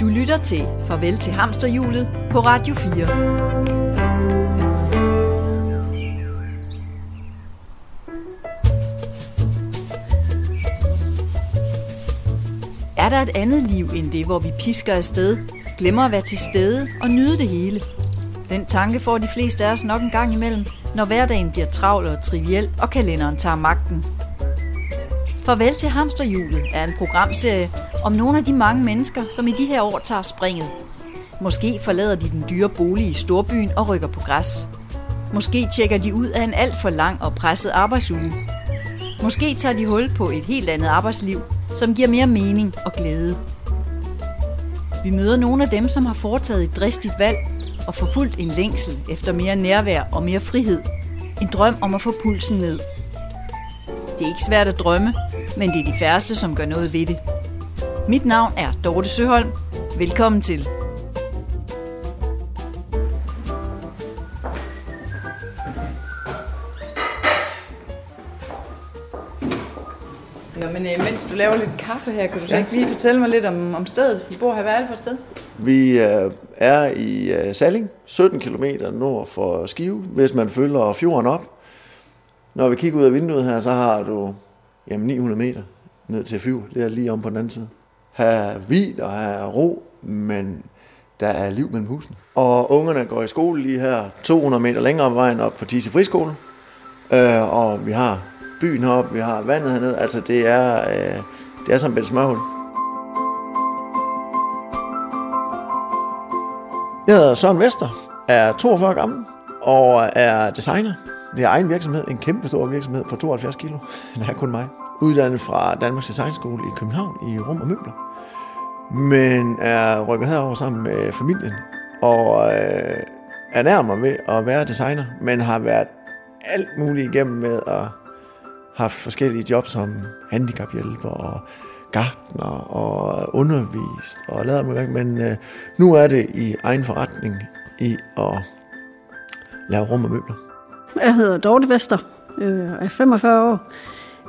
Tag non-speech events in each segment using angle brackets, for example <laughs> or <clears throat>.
Du lytter til Farvel til hamsterhjulet på Radio 4. Er der et andet liv end det, hvor vi pisker afsted, glemmer at være til stede og nyde det hele? Den tanke får de fleste af os nok en gang imellem, når hverdagen bliver travl og triviel, og kalenderen tager magten. Farvel til hamsterhjulet er en programserie om nogle af de mange mennesker, som i de her år tager springet. Måske forlader de den dyre bolig i storbyen og rykker på græs. Måske tjekker de ud af en alt for lang og presset arbejdsuge. Måske tager de hul på et helt andet arbejdsliv, som giver mere mening og glæde. Vi møder nogle af dem, som har foretaget et dristigt valg og forfulgt en længsel efter mere nærvær og mere frihed. En drøm om at få pulsen ned. Det er ikke svært at drømme, men det er de færreste, som gør noget ved det. Mit navn er Dorte Søholm. Velkommen til. Nå, men øh, mens du laver lidt kaffe her, kan du så Ja. ikke lige fortælle mig lidt om, om stedet? I bor her, hvad er det for et sted? Vi øh, er i øh, Salling, 17 km nord for Skive, hvis man følger fjorden op. Når vi kigger ud af vinduet her, så har du jamen, 900 meter ned til Fyr. Det er lige om på den anden side. Her er hvid og her er ro, men der er liv mellem husene. Og ungerne går i skole lige her 200 meter længere op vejen op på Tise Friskole. Øh, og vi har byen heroppe, vi har vandet hernede. Altså det er, øh, det er som et smørhul. Jeg hedder Søren Vester, er 42 gammel og er designer. Det er egen virksomhed, en kæmpe stor virksomhed på 72 kilo. Det er kun mig. Uddannet fra Danmarks Designskole i København i rum og møbler. Men er rykket herover sammen med familien og øh, ernærer mig ved at være designer, men har været alt muligt igennem med at haft forskellige jobs som handicaphjælper og gartner og undervist og lavet mig væk. Men øh, nu er det i egen forretning i at lave rum og møbler. Jeg hedder Dorte Vester, øh, er 45 år,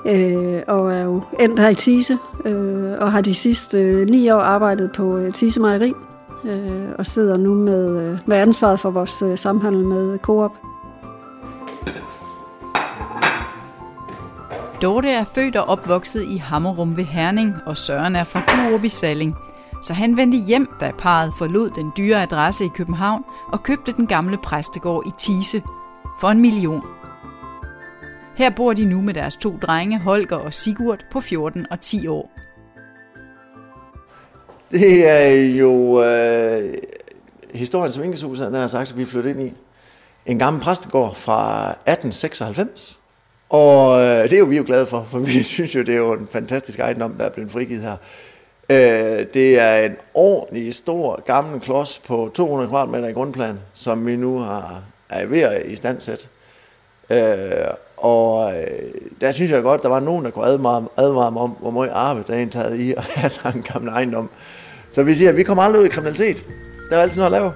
øh, og er jo endt her i Tise, øh, og har de sidste øh, ni år arbejdet på øh, Tise Mejeri, øh, og sidder nu med, øh, med ansvaret for vores øh, samhandel med Coop. Dorte er født og opvokset i Hammerum ved Herning, og Søren er fra Glorup i Salling. Så han vendte hjem, da parret forlod den dyre adresse i København og købte den gamle præstegård i Tise for en million. Her bor de nu med deres to drenge, Holger og Sigurd, på 14 og 10 år. Det er jo øh, historien som Ingeshuset, har sagt, at vi flyttede ind i en gammel præstegård fra 1896. Og øh, det er jo vi jo glade for, for vi <laughs> synes jo, det er jo en fantastisk ejendom, der er blevet frigivet her. Øh, det er en ordentlig stor gammel klods på 200 kvadratmeter i grundplan, som vi nu har, er ved at i standsæt. Øh, og øh, der synes jeg godt, der var nogen, der kunne advare, advare mig om, hvor meget arbejde der er indtaget i at <laughs> have sådan en gammel ejendom. Så vi siger, at vi kommer aldrig ud i kriminalitet. Der er altid noget at lave.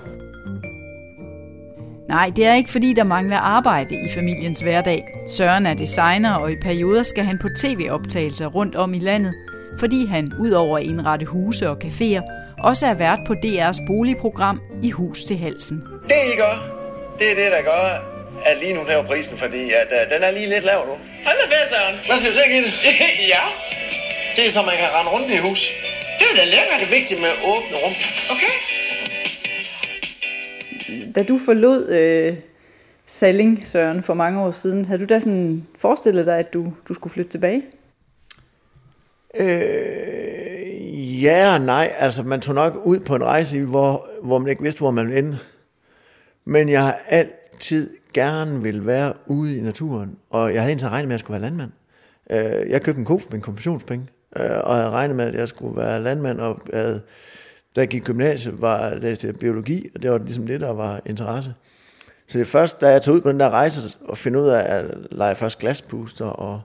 Nej, det er ikke fordi, der mangler arbejde i familiens hverdag. Søren er designer, og i perioder skal han på tv-optagelser rundt om i landet, fordi han, udover at indrette huse og caféer, også er vært på DR's boligprogram I Hus til Halsen. Det I gør, det er det, der gør, at lige nu laver prisen, fordi at, uh, den er lige lidt lav nu. Hold da fedt, Søren. Hvad siger du til, Gitte? <laughs> ja, Det er så, man kan rende rundt i hus. det er da lækkert. Det er vigtigt med åbne rum. Okay. Da du forlod øh, Salling, Søren, for mange år siden, havde du da sådan forestillet dig, at du, du skulle flytte tilbage? Øh, ja og nej. Altså, man tog nok ud på en rejse, hvor, hvor man ikke vidste, hvor man ville ende. Men jeg har altid gerne vil være ude i naturen, og jeg havde indtil regnet med, at jeg skulle være landmand. Øh, jeg købte en ko for min kompensationspenge, øh, og havde regnet med, at jeg skulle være landmand, og havde, da jeg gik i gymnasiet, var jeg læste biologi, og det var ligesom det, der var interesse. Så det først, da jeg tog ud på den der rejse, og finde ud af at lege først glaspuster, og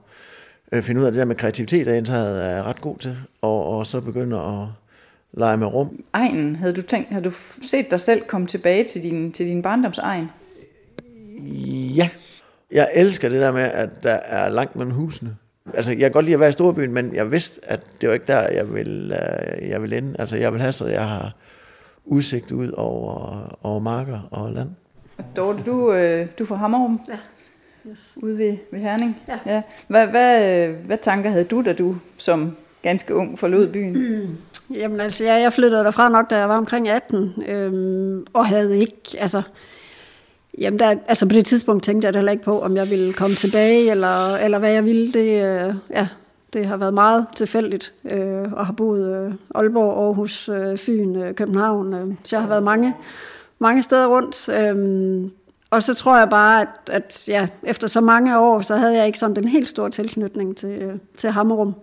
øh, finde ud af det der med kreativitet, der jeg er ret god til, og, og så begynde at lege med rum. Egen, havde du tænkt, havde du set dig selv komme tilbage til din, til din barndomsegen? Ja. Jeg elsker det der med, at der er langt mellem husene. Altså, jeg kan godt lide at være i storbyen, men jeg vidste, at det var ikke der, jeg ville, øh, jeg ville ende. Altså, jeg vil have, så jeg har udsigt ud over, over marker og land. Dorte, du, øh, du er fra Hammerum, Ja. Yes. ude ved, ved Herning. Ja. ja. Hvad, hvad, øh, hvad tanker havde du, da du som ganske ung forlod byen? <clears throat> Jamen altså, ja, jeg flyttede derfra nok, da jeg var omkring 18, øhm, og havde ikke, altså, jamen der, altså på det tidspunkt tænkte jeg da heller ikke på, om jeg ville komme tilbage, eller, eller hvad jeg ville. Det, øh, ja, det har været meget tilfældigt, øh, og har boet øh, Aalborg, Aarhus, øh, Fyn, øh, København, øh, så jeg har været mange, mange steder rundt. Øh, og så tror jeg bare, at, at ja, efter så mange år, så havde jeg ikke sådan den helt store tilknytning til, øh, til Hammerum. Øh,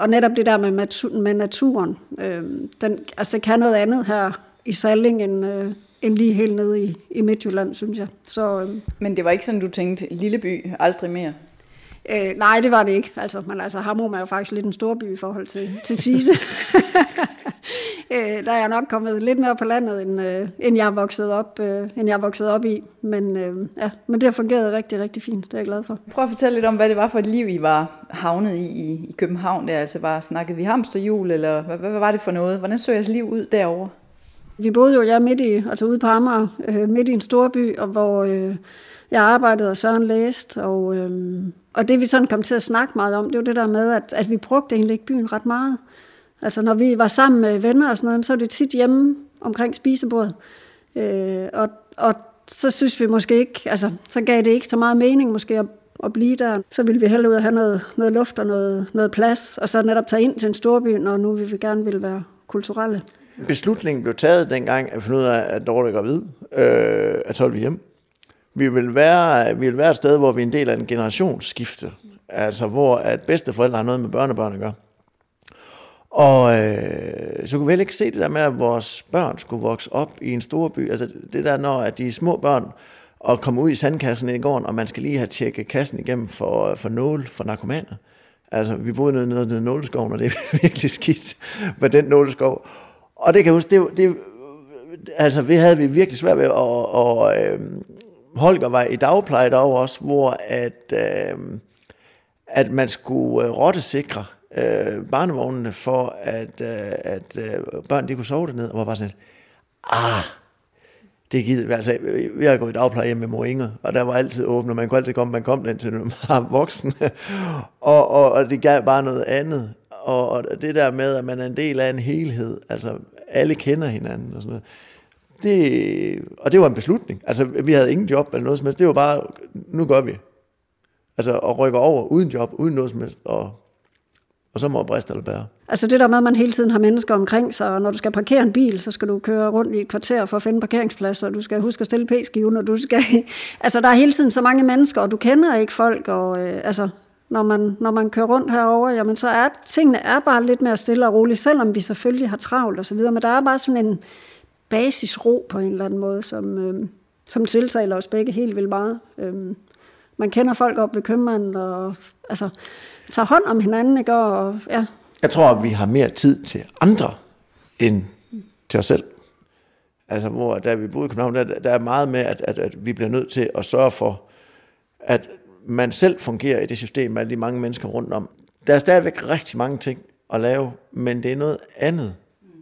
og netop det der med, matu- med naturen, øh, den, altså det kan noget andet her i Salling, end, øh, end lige helt nede i, i Midtjylland, synes jeg. Så øh, Men det var ikke sådan, du tænkte, lille by, aldrig mere. øh, nej, det var det ikke. Altså, men altså, Hammerum er jo faktisk lidt en stor by i forhold til, til Tise. <laughs> <laughs> øh, der er jeg nok kommet lidt mere på landet, end, øh, end, jeg er vokset op, øh, end jeg er vokset op i. Men, øh, ja, men det har fungeret rigtig, rigtig fint. Det er jeg glad for. Prøv at fortælle lidt om, hvad det var for et liv, I var havnet i i, i København. Der. Altså, var, snakkede vi hamsterhjul, eller hvad, hvad, var det for noget? Hvordan så jeres liv ud derovre? Vi boede jo jeg midt i, altså ude på Amager, øh, midt i en stor by, og hvor øh, jeg arbejdede, og Søren læste, og, øh, og det vi sådan kom til at snakke meget om, det var det der med, at, at vi brugte egentlig ikke byen ret meget. Altså når vi var sammen med venner og sådan noget, så var det tit hjemme omkring spisebordet. Øh, og, og så synes vi måske ikke, altså så gav det ikke så meget mening måske at, at blive der. Så ville vi hellere ud og have noget, noget luft og noget, noget plads, og så netop tage ind til en storby, når nu vi vil gerne vil være kulturelle. Beslutningen blev taget dengang, at finde ud af, at Dorte er gravid, øh, at så vi hjem. Vi vil, være, vi vil være et sted, hvor vi er en del af en generationsskifte. Altså, hvor at bedsteforældre har noget med børnebørn at gøre. Og øh, så kunne vi heller ikke se det der med, at vores børn skulle vokse op i en stor by. Altså det der, når at de er små børn, og kommer ud i sandkassen i gården, og man skal lige have tjekket kassen igennem for, for nål for narkomaner. Altså, vi boede nede nede nede i nåleskoven, og det er <laughs> virkelig skidt med den nåleskov. Og det kan jeg huske, det, det, altså, vi havde vi virkelig svært ved, øh, og, og øh, Holger var i dagpleje derovre også, hvor at, øh, at man skulle øh, rottesikre øh, barnevognene for, at, øh, at øh, børn de kunne sove dernede, og var bare sådan, ah, det gider vi. Altså, vi har gået i dagpleje hjemme med mor Inger, og der var altid åbent, og man kunne altid komme, man kom den til når man var voksen. <laughs> og, og, og, det gav bare noget andet. Og, og det der med, at man er en del af en helhed, altså alle kender hinanden og sådan noget, det, og det var en beslutning. Altså, vi havde ingen job eller noget som helst. Det var bare, nu gør vi. Altså, og rykker over uden job, uden noget som helst, og, og så må jeg briste eller bære. Altså det der med, at man hele tiden har mennesker omkring sig, og når du skal parkere en bil, så skal du køre rundt i et kvarter for at finde parkeringsplads, og du skal huske at stille p-skiven, og du skal... <laughs> Altså der er hele tiden så mange mennesker, og du kender ikke folk, og øh, altså når man, når man kører rundt herover, jamen så er tingene er bare lidt mere stille og roligt, selvom vi selvfølgelig har travlt osv., så men der er bare sådan en basisro på en eller anden måde, som, øh, som tiltaler os begge helt vildt meget. Øh, man kender folk op ved købmanden, og altså, tager hånd om hinanden, ikke? Og, ja, Jeg tror, at vi har mere tid til andre end til os selv. Altså, hvor da vi boede i København, der, der er meget med, at, at, at vi bliver nødt til at sørge for, at man selv fungerer i det system med alle de mange mennesker rundt om. Der er stadigvæk rigtig mange ting at lave, men det er noget andet.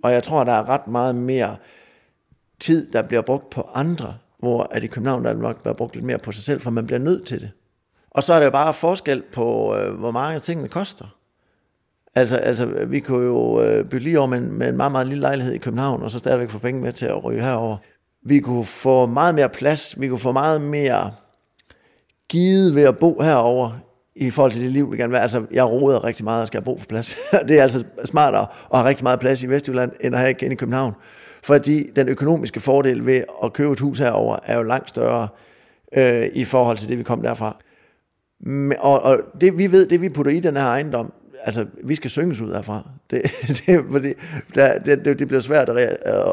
Og jeg tror, der er ret meget mere tid, der bliver brugt på andre, hvor at i København der er nok bliver brugt lidt mere på sig selv, for man bliver nødt til det. Og så er der jo bare forskel på, øh, hvor mange tingene koster. Altså, altså vi kunne jo øh, bygge lige over med, en- med en meget, meget lille lejlighed i København, og så stadigvæk få penge med til at ryge herover. Vi kunne få meget mere plads, vi kunne få meget mere givet ved at bo herover i forhold til det liv, vi gerne vil. Altså, jeg roder rigtig meget og skal have brug for plads. <laughs> det er altså smartere at have rigtig meget plads i Vestjylland, end at have igen i København. Fordi den økonomiske fordel ved at købe et hus herover er jo langt større øh, i forhold til det, vi kom derfra. Og, og det vi ved, det vi putter i den her ejendom, altså vi skal synges ud herfra. Det, <laughs> det, fordi der, det, det, det bliver svært at, re,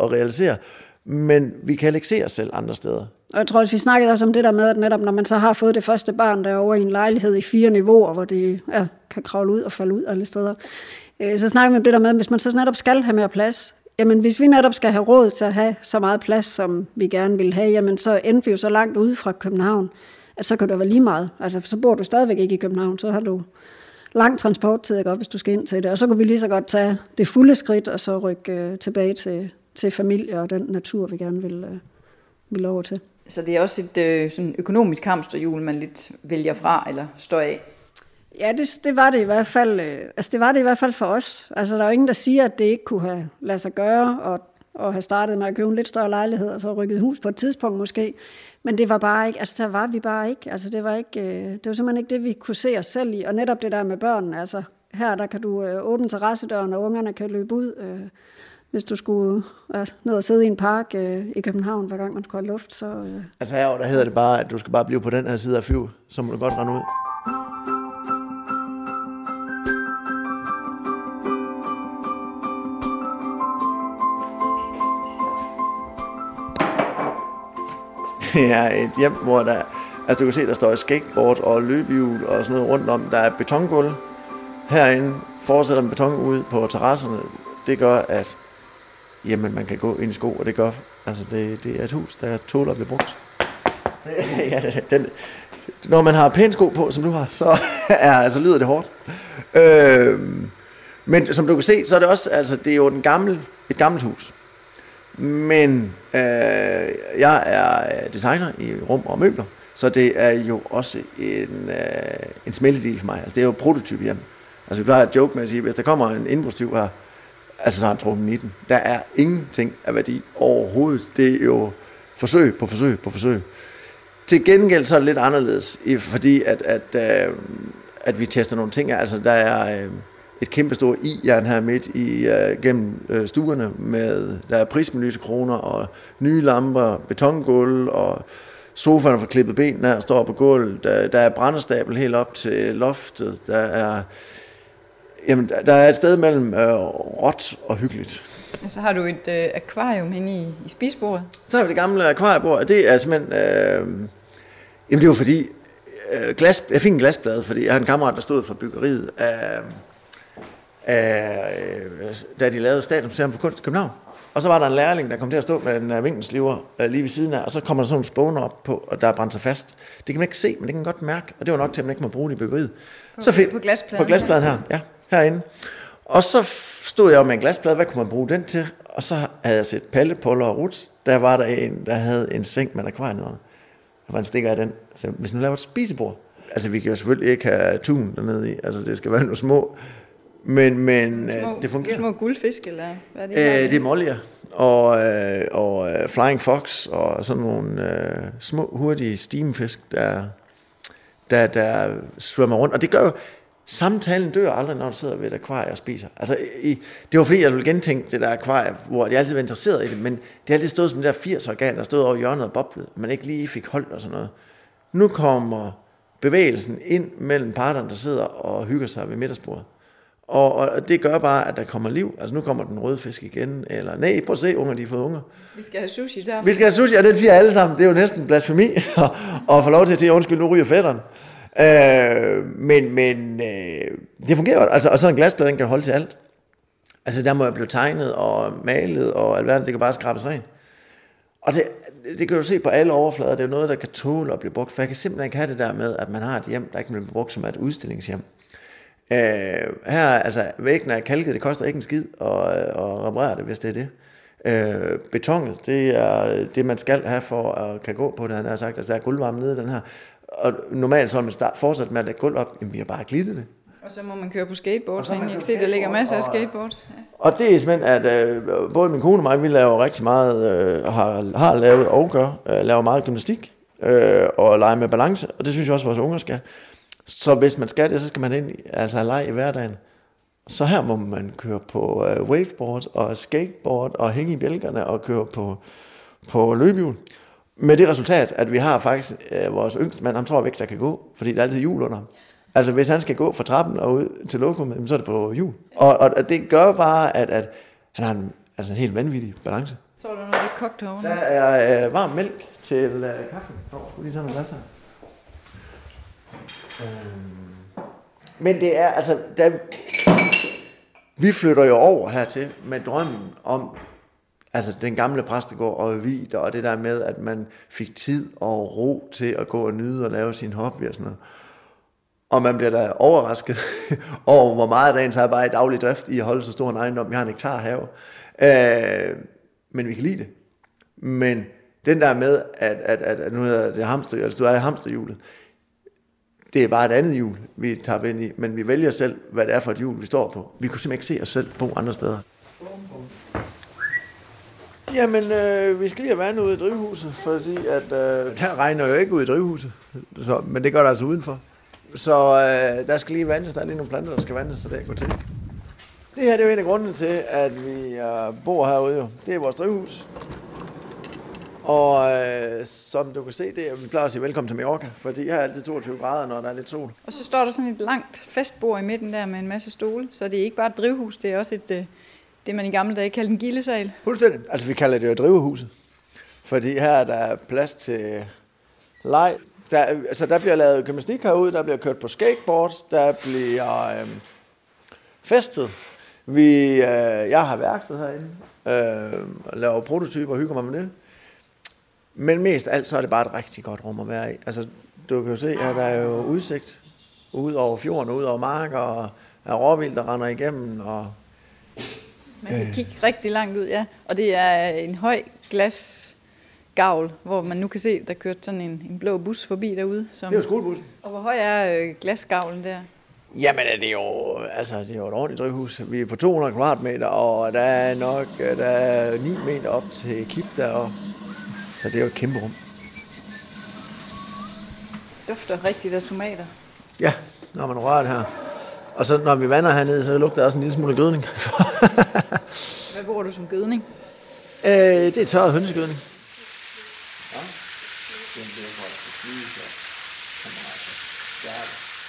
at realisere. Men vi kan ikke se os selv andre steder. Og jeg tror også, vi snakkede også om det der med, at netop når man så har fået det første barn derovre i en lejlighed i fire niveauer, hvor det ja, kan kravle ud og falde ud alle steder, øh, så snakker vi om det der med, at hvis man så netop skal have mere plads, jamen hvis vi netop skal have råd til at have så meget plads, som vi gerne vil have, jamen så endte vi jo så langt ude fra København, at så kan det være lige meget. Altså så bor du stadigvæk ikke i København, så har du lang transporttid, ikke, hvis du skal ind til det. Og så kunne vi lige så godt tage det fulde skridt, og så rykke øh, tilbage til, til familie og den natur, vi gerne vil, øh, vil over til. Så det er også et øh, sådan økonomisk hamsterhjul, man lidt vælger fra eller står af? Ja, det, det var det i hvert fald. Øh, altså det var det i hvert fald for os. Altså der er jo ingen, der siger, at det ikke kunne have lade sig gøre, og, og have startet med at købe en lidt større lejlighed, og så rykket hus på et tidspunkt måske. Men det var bare ikke, altså der var vi bare ikke. Altså det var ikke, øh, det var simpelthen ikke det, vi kunne se os selv i. Og netop det der med børn, altså her der kan du øh, åbne terrassedøren, og ungerne kan løbe ud, øh, hvis du skulle øh, ned og sidde i en park øh, i København, hver gang man skulle have luft. Så, øh. Altså herovre, der hedder det bare, at du skal bare blive på den her side af fyv, så må du godt rende ud. <laughs> Det er et hjem, hvor der, altså du kan se, der står et skateboard og løbehjul og sådan noget rundt om. Der er betongulv. Herinde fortsætter en beton ud på terrasserne. Det gør, at jamen, man kan gå ind i sko, og det gør, altså det, det er et hus, der tåler at blive brugt. Det, <laughs> ja, den, når man har pæne sko på, som du har, så <laughs> er, altså, lyder det hårdt. Øh, men som du kan se, så er det også, altså det er jo den gamle, et gammelt hus. Men øh, jeg er øh, designer i rum og møbler, så det er jo også en, øh, en smeltedil for mig. Altså, det er jo prototyp hjem. Altså vi plejer at joke med at sige, hvis der kommer en indbrudstyv her, altså så har han trukket 19. Der er ingenting af værdi overhovedet. Det er jo forsøg på forsøg på forsøg. Til gengæld så er det lidt anderledes, fordi at, at, øh, at vi tester nogle ting. Altså der er... Øh, et kæmpe stort i-jern her midt i, uh, gennem uh, stuerne, med, der er prismelysekroner og nye lamper, betongulv og sofaerne for klippet ben der står på gulvet, der, der er brændestabel helt op til loftet, der er, jamen, der er et sted mellem uh, råt og hyggeligt. Og så har du et uh, akvarium inde i, i spisbordet. Så har vi det gamle akvariebord, og det er simpelthen, uh, jamen det var fordi, uh, glas, jeg fik en glasplade, fordi jeg har en kammerat, der stod for byggeriet af, øh, da de lavede Statens Museum for Kunst i København. Og så var der en lærling, der kom til at stå med en uh, vinkelsliver uh, lige ved siden af, og så kommer der sådan nogle spåner op på, og der er brændt sig fast. Det kan man ikke se, men det kan man godt mærke, og det var nok til, at man ikke må bruge det i byggeriet. På, så fik, på glaspladen? På glaspladen her, ja, herinde. Og så stod jeg med en glasplade, hvad kunne man bruge den til? Og så havde jeg set Palle, Polle og Ruth. Der var der en, der havde en seng med akvarie nedenunder. Der var en stikker af den. Så hvis nu laver et spisebord, altså vi kan jo selvfølgelig ikke have tun dernede i, altså det skal være nogle små men, men små, øh, det fungerer. Små guldfisk, eller hvad er det? Øh, det er mollier og, øh, og øh, Flying Fox og sådan nogle øh, små, hurtige steamfisk, der, der, der svømmer rundt. Og det gør jo, samtalen dør aldrig, når du sidder ved et akvarie og spiser. Altså, i, det var fordi, jeg ville gentænke det der akvarie, hvor jeg altid var interesseret i det, men det har altid stået som det der 80 organ, der stod over hjørnet og boblede, man ikke lige fik holdt og sådan noget. Nu kommer bevægelsen ind mellem parterne, der sidder og hygger sig ved middagsbordet. Og, og det gør bare, at der kommer liv. Altså nu kommer den røde fisk igen, eller nej, prøv at se, unger, de har fået unger. Vi skal have sushi der. Vi skal have sushi, og det siger alle sammen. Det er jo næsten blasfemi <laughs> at få lov til at sige, undskyld, nu ryger fætteren. Øh, men men øh, det fungerer. Altså, og så en glasplade, den kan holde til alt. Altså der må jeg blive tegnet og malet, og alverden, det kan bare skrabes rent. Og det, det kan du se på alle overflader, det er noget, der kan tåle at blive brugt, for jeg kan simpelthen ikke have det der med, at man har et hjem, der ikke bliver brugt som et udstillingshjem. Øh, her, altså, væggen er kalket, det koster ikke en skid at, at reparere det, hvis det er det. Øh, betonet, det er det, man skal have for at kan gå på det, han har sagt. Altså, der er gulvvarme nede i den her. Og normalt så, man start, fortsat med at lægge gulv op, jamen, vi har bare glittet det. Og så må man køre på skateboard, så jeg kan se, der ligger masser af skateboard. Ja. Og det er simpelthen, at øh, både min kone og mig, vi laver rigtig meget, øh, har, har lavet og gør, øh, laver meget gymnastik øh, og lege med balance, og det synes jeg også, vores unger skal. Så hvis man skal det, så skal man ind altså lege i hverdagen. Så her må man køre på uh, waveboard og skateboard og hænge i bjælkerne og køre på, på løbehjul. Med det resultat, at vi har faktisk uh, vores yngste mand, han tror ikke, der kan gå, fordi der er altid hjul under ham. Altså hvis han skal gå fra trappen og ud til lokummet, så er det på hjul. Og, og det gør bare, at, at han har en, altså en helt vanvittig balance. Så er der noget kogt. Der er uh, varm mælk til uh, kaffen. Nå, oh, lige tage glas her. Øhm, men det er, altså, da, vi flytter jo over hertil med drømmen om, altså den gamle præstegård og vid, og det der med, at man fik tid og ro til at gå og nyde og lave sin hobby og sådan noget. Og man bliver da overrasket <laughs> over, hvor meget dagens arbejde i daglig drift i at holde så stor en ejendom. Vi har en hektar have. Øh, men vi kan lide det. Men den der med, at, at, at, at nu hedder det hamster, altså du er i hamsterhjulet, det er bare et andet hjul, vi tager ind i, men vi vælger selv, hvad det er for et hjul, vi står på. Vi kunne simpelthen ikke se os selv på andre steder. Jamen, øh, vi skal lige have vand ud i drivhuset, fordi at, øh, der regner jo ikke ud i drivhuset, så, men det gør der altså udenfor. Så øh, der skal lige vandes, der er lige nogle planter, der skal vandes, så det går til. Det her det er jo en af grundene til, at vi øh, bor herude. Jo. Det er vores drivhus. Og øh, som du kan se, det er, vi plejer at sige velkommen til Mallorca, fordi her er altid 22 grader, når der er lidt sol. Og så står der sådan et langt festbord i midten der med en masse stole, så det er ikke bare et drivhus, det er også et, øh, det man i gamle dage kaldte en gildesal. Fuldstændig. Altså vi kalder det jo drivhuset, fordi her er der plads til leg. Der, altså, der bliver lavet gymnastik herude, der bliver kørt på skateboard, der bliver øh, festet. Vi, øh, jeg har værksted herinde, øh, og laver prototyper og hygger mig med det. Men mest alt, så er det bare et rigtig godt rum at være i. Altså, du kan jo se, at der er jo udsigt ud over fjorden, ud over marker, og er råvild, der render igennem, og Man kan kigge rigtig langt ud, ja. Og det er en høj glasgavl, hvor man nu kan se, der kørte sådan en, en blå bus forbi derude. Som, det er jo skolebussen. Og hvor høj er øh, glasgavlen der? Jamen, det er jo, altså, det er jo et ordentligt drivhus. Vi er på 200 kvadratmeter, og der er nok der er 9 meter op til kip deroppe. Så det er jo et kæmpe rum. Dufter rigtigt af tomater. Ja, når man rører det her. Og så når vi vander hernede, så lugter der også en lille smule gødning. <laughs> Hvad bruger du som gødning? øh, det er tørret hønsegødning.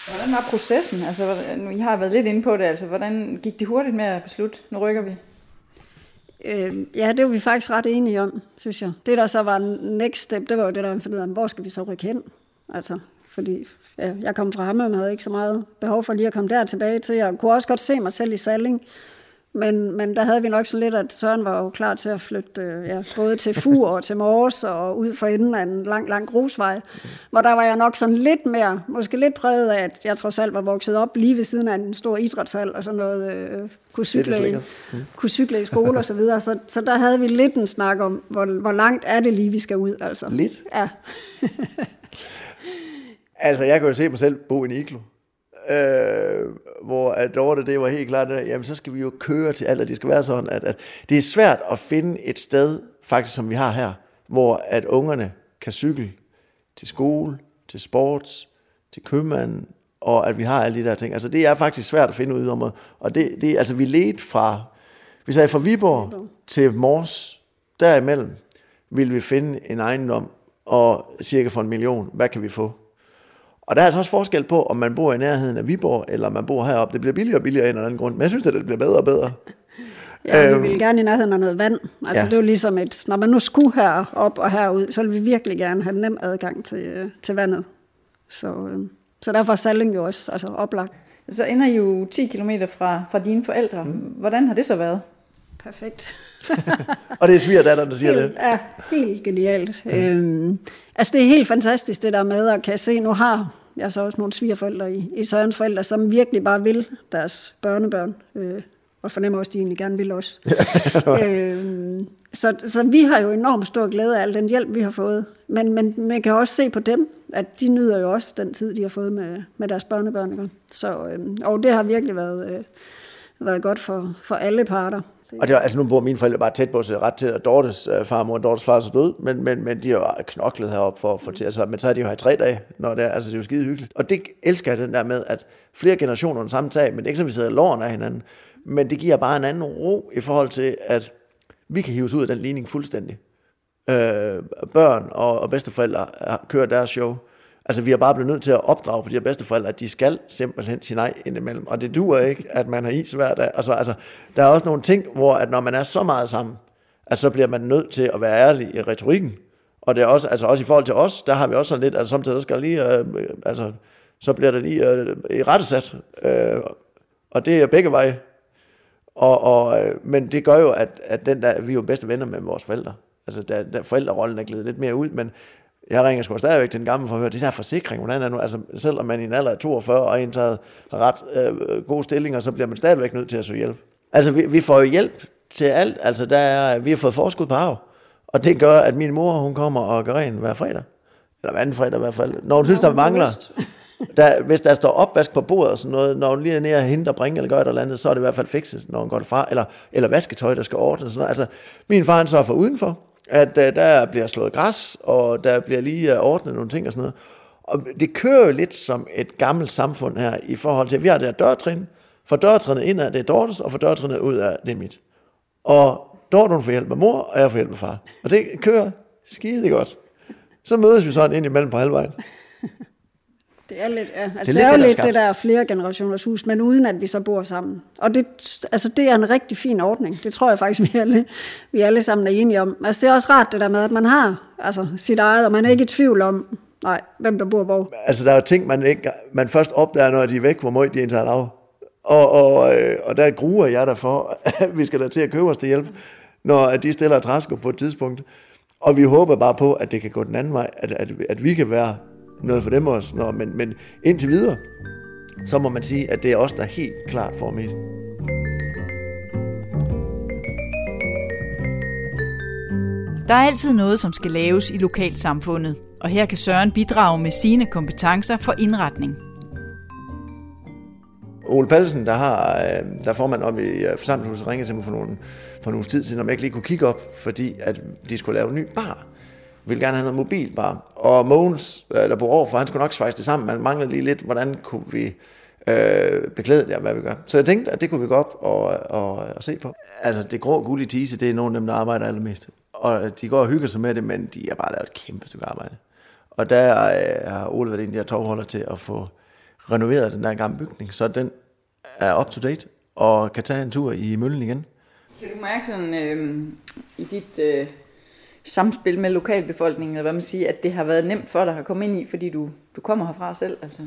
Hvordan var processen? Altså, nu, I har været lidt inde på det. Altså, hvordan gik det hurtigt med at beslutte? Nu rykker vi. Øh, ja, det var vi faktisk ret enige om, synes jeg. Det, der så var next step, det var jo det, der fandt ud af, hvor skal vi så rykke hen? Altså, fordi ja, jeg kom fra ham, og havde ikke så meget behov for lige at komme der tilbage til. Jeg kunne også godt se mig selv i Salling, men, men der havde vi nok så lidt, at Søren var jo klar til at flytte øh, ja, både til Fur og til Mors og ud for enden af en lang, lang grusvej. Hvor der var jeg nok sådan lidt mere, måske lidt præget af, at jeg trods alt var vokset op lige ved siden af en stor idrætshal og sådan noget, øh, kunne, cykle, i, kunne cykle i skole og så videre. Så, så der havde vi lidt en snak om, hvor, hvor langt er det lige, vi skal ud. Altså. Lidt? Ja. <laughs> Altså, jeg kan jo se mig selv bo i en iglo. Øh, hvor at Dorte, det var helt klart, at jamen, så skal vi jo køre til alt, og det skal være sådan, at, at det er svært at finde et sted, faktisk som vi har her, hvor at ungerne kan cykle til skole, til sports, til købmanden, og at vi har alle de der ting. Altså, det er faktisk svært at finde ud om, og det, det altså, vi ledte fra, vi sagde fra Viborg til Mors, derimellem, ville vi finde en ejendom, og cirka for en million, hvad kan vi få? Og der er altså også forskel på, om man bor i nærheden af Viborg, eller om man bor heroppe. Det bliver billigere og billigere af en eller anden grund, men jeg synes, at det bliver bedre og bedre. <laughs> Ja, vi Øhm. ville gerne i nærheden af noget vand. Altså, Ja. det var ligesom et, når man nu skulle herop og herud, så ville vi virkelig gerne have nem adgang til, øh, til vandet. Så, øh, så derfor er Salling jo også altså, oplagt. Så ender I jo 10 km fra, fra dine forældre. Mm. Hvordan har det så været? Perfekt. <laughs> Og det er svigerdatteren, der siger det. Helt, ja, helt genialt. Ja. Øhm, altså, det er helt fantastisk, det der med at kan se, nu har jeg så også nogle svigerforældre i, i Sørens forældre, som virkelig bare vil deres børnebørn. Øh, og fornemmer også, at de egentlig gerne vil også. <laughs> øhm, så, så vi har jo enormt stor glæde af al den hjælp, vi har fået. Men, men man kan også se på dem, at de nyder jo også den tid, de har fået med, med deres børnebørn. Ikke? Så, øhm, og det har virkelig været, øh, været godt for, for alle parter. Og det var, altså nu bor mine forældre bare tæt på, så ret til, og Dortes øh, farmor og Dortes far så død, men, men, men de har jo knoklet herop for at få til, altså, men så har de jo her i tre dage, når det er, altså det er jo skide hyggeligt. Og det elsker jeg den der med, at flere generationer under samme tag, men det er ikke som, vi sidder låren af hinanden, men det giver bare en anden ro i forhold til, at vi kan hives ud af den ligning fuldstændig. Øh, børn og, og bedsteforældre kører deres show. Altså, vi har bare blevet nødt til at opdrage på de her bedsteforældre, at de skal simpelthen sige nej indimellem. Og det duer ikke, at man har is hver dag. Altså, altså, der er også nogle ting, hvor at når man er så meget sammen, at så bliver man nødt til at være ærlig i retorikken. Og det er også, altså også i forhold til os, der har vi også sådan lidt, altså samtidig skal lige, øh, øh, altså, så bliver det lige øh, øh i rettesat. Øh, og det er begge veje. Og, og, øh, men det gør jo, at, at den der, vi er jo bedste venner med vores forældre. Altså, der, der forældrerollen er glædet lidt mere ud, men jeg ringer sgu stadigvæk til den gamle for at høre, det der forsikring, hvordan er nu? Altså, selvom man i en alder af 42 og indtaget ret øh, gode stillinger, så bliver man stadigvæk nødt til at søge hjælp. Altså, vi, vi får jo hjælp til alt. Altså, der er, vi har fået forskud på arv. Og det gør, at min mor, hun kommer og gør ren hver fredag. Eller hver anden fredag i hvert fald. Når hun synes, der mangler... <laughs> Der, hvis der står opvask på bordet og sådan noget, når hun lige er nede og hente og bringe eller gør et eller andet, så er det i hvert fald fikset, når hun går derfra. Eller, eller vasketøj, der skal ordnes. Sådan noget. Altså, min far han sørger for udenfor, at uh, der bliver slået græs, og der bliver lige uh, ordnet nogle ting og sådan noget. Og det kører jo lidt som et gammelt samfund her, i forhold til, at vi har det her dørtrin. For dørtrinet indad, det Dortes, og for dørtrinet ud af, det mit. Og Dorten får hjælp af mor, og jeg får hjælp af far. Og det kører skide godt. Så mødes vi sådan ind imellem på halvvejen. Det er lidt, ja. Altså, det det er jo det, der lidt det der flere generationers hus, men uden at vi så bor sammen. Og det, altså, det er en rigtig fin ordning. Det tror jeg faktisk, <laughs> vi alle, vi alle sammen er enige om. Altså, det er også rart det der med, at man har altså, sit eget, og man er ikke i tvivl om, nej, hvem der bor hvor. Altså, der er jo ting, man, ikke, man først opdager, når de er væk, hvor meget de egentlig har lavet. Og, og, øh, og der gruer jeg derfor, at <laughs> vi skal da til at købe os til hjælp, når de stiller træsko på et tidspunkt. Og vi håber bare på, at det kan gå den anden vej, at, at, at vi kan være noget for dem også. Nå, men, men indtil videre, så må man sige, at det er os, der helt klart får mest. Der er altid noget, som skal laves i lokalsamfundet, og her kan Søren bidrage med sine kompetencer for indretning. Ole Pallesen, der, har, øh, der formand om i øh, forsamlingshuset, ringede til mig for, nogle, for nogle tid siden, om jeg ikke lige kunne kigge op, fordi at de skulle lave en ny bar. Ville gerne have noget mobilbar. Og Mogens, øh, der bor overfor, han skulle nok svejse det sammen. Man manglede lige lidt, hvordan kunne vi øh, beklæde det, og hvad vi gør. Så jeg tænkte, at det kunne vi gå op og, og, og se på. Altså, det grå guld i tise, det er nogle af dem, der arbejder allermest. Og de går og hygger sig med det, men de har bare lavet et kæmpe stykke arbejde. Og der øh, har Ole været en der tovholder til at få renoveret den der gamle bygning, så den er up to date og kan tage en tur i møllen igen. Kan du mærke sådan øh, i dit øh, samspil med lokalbefolkningen, eller hvad man siger, at det har været nemt for dig at komme ind i, fordi du, du kommer herfra selv? Altså.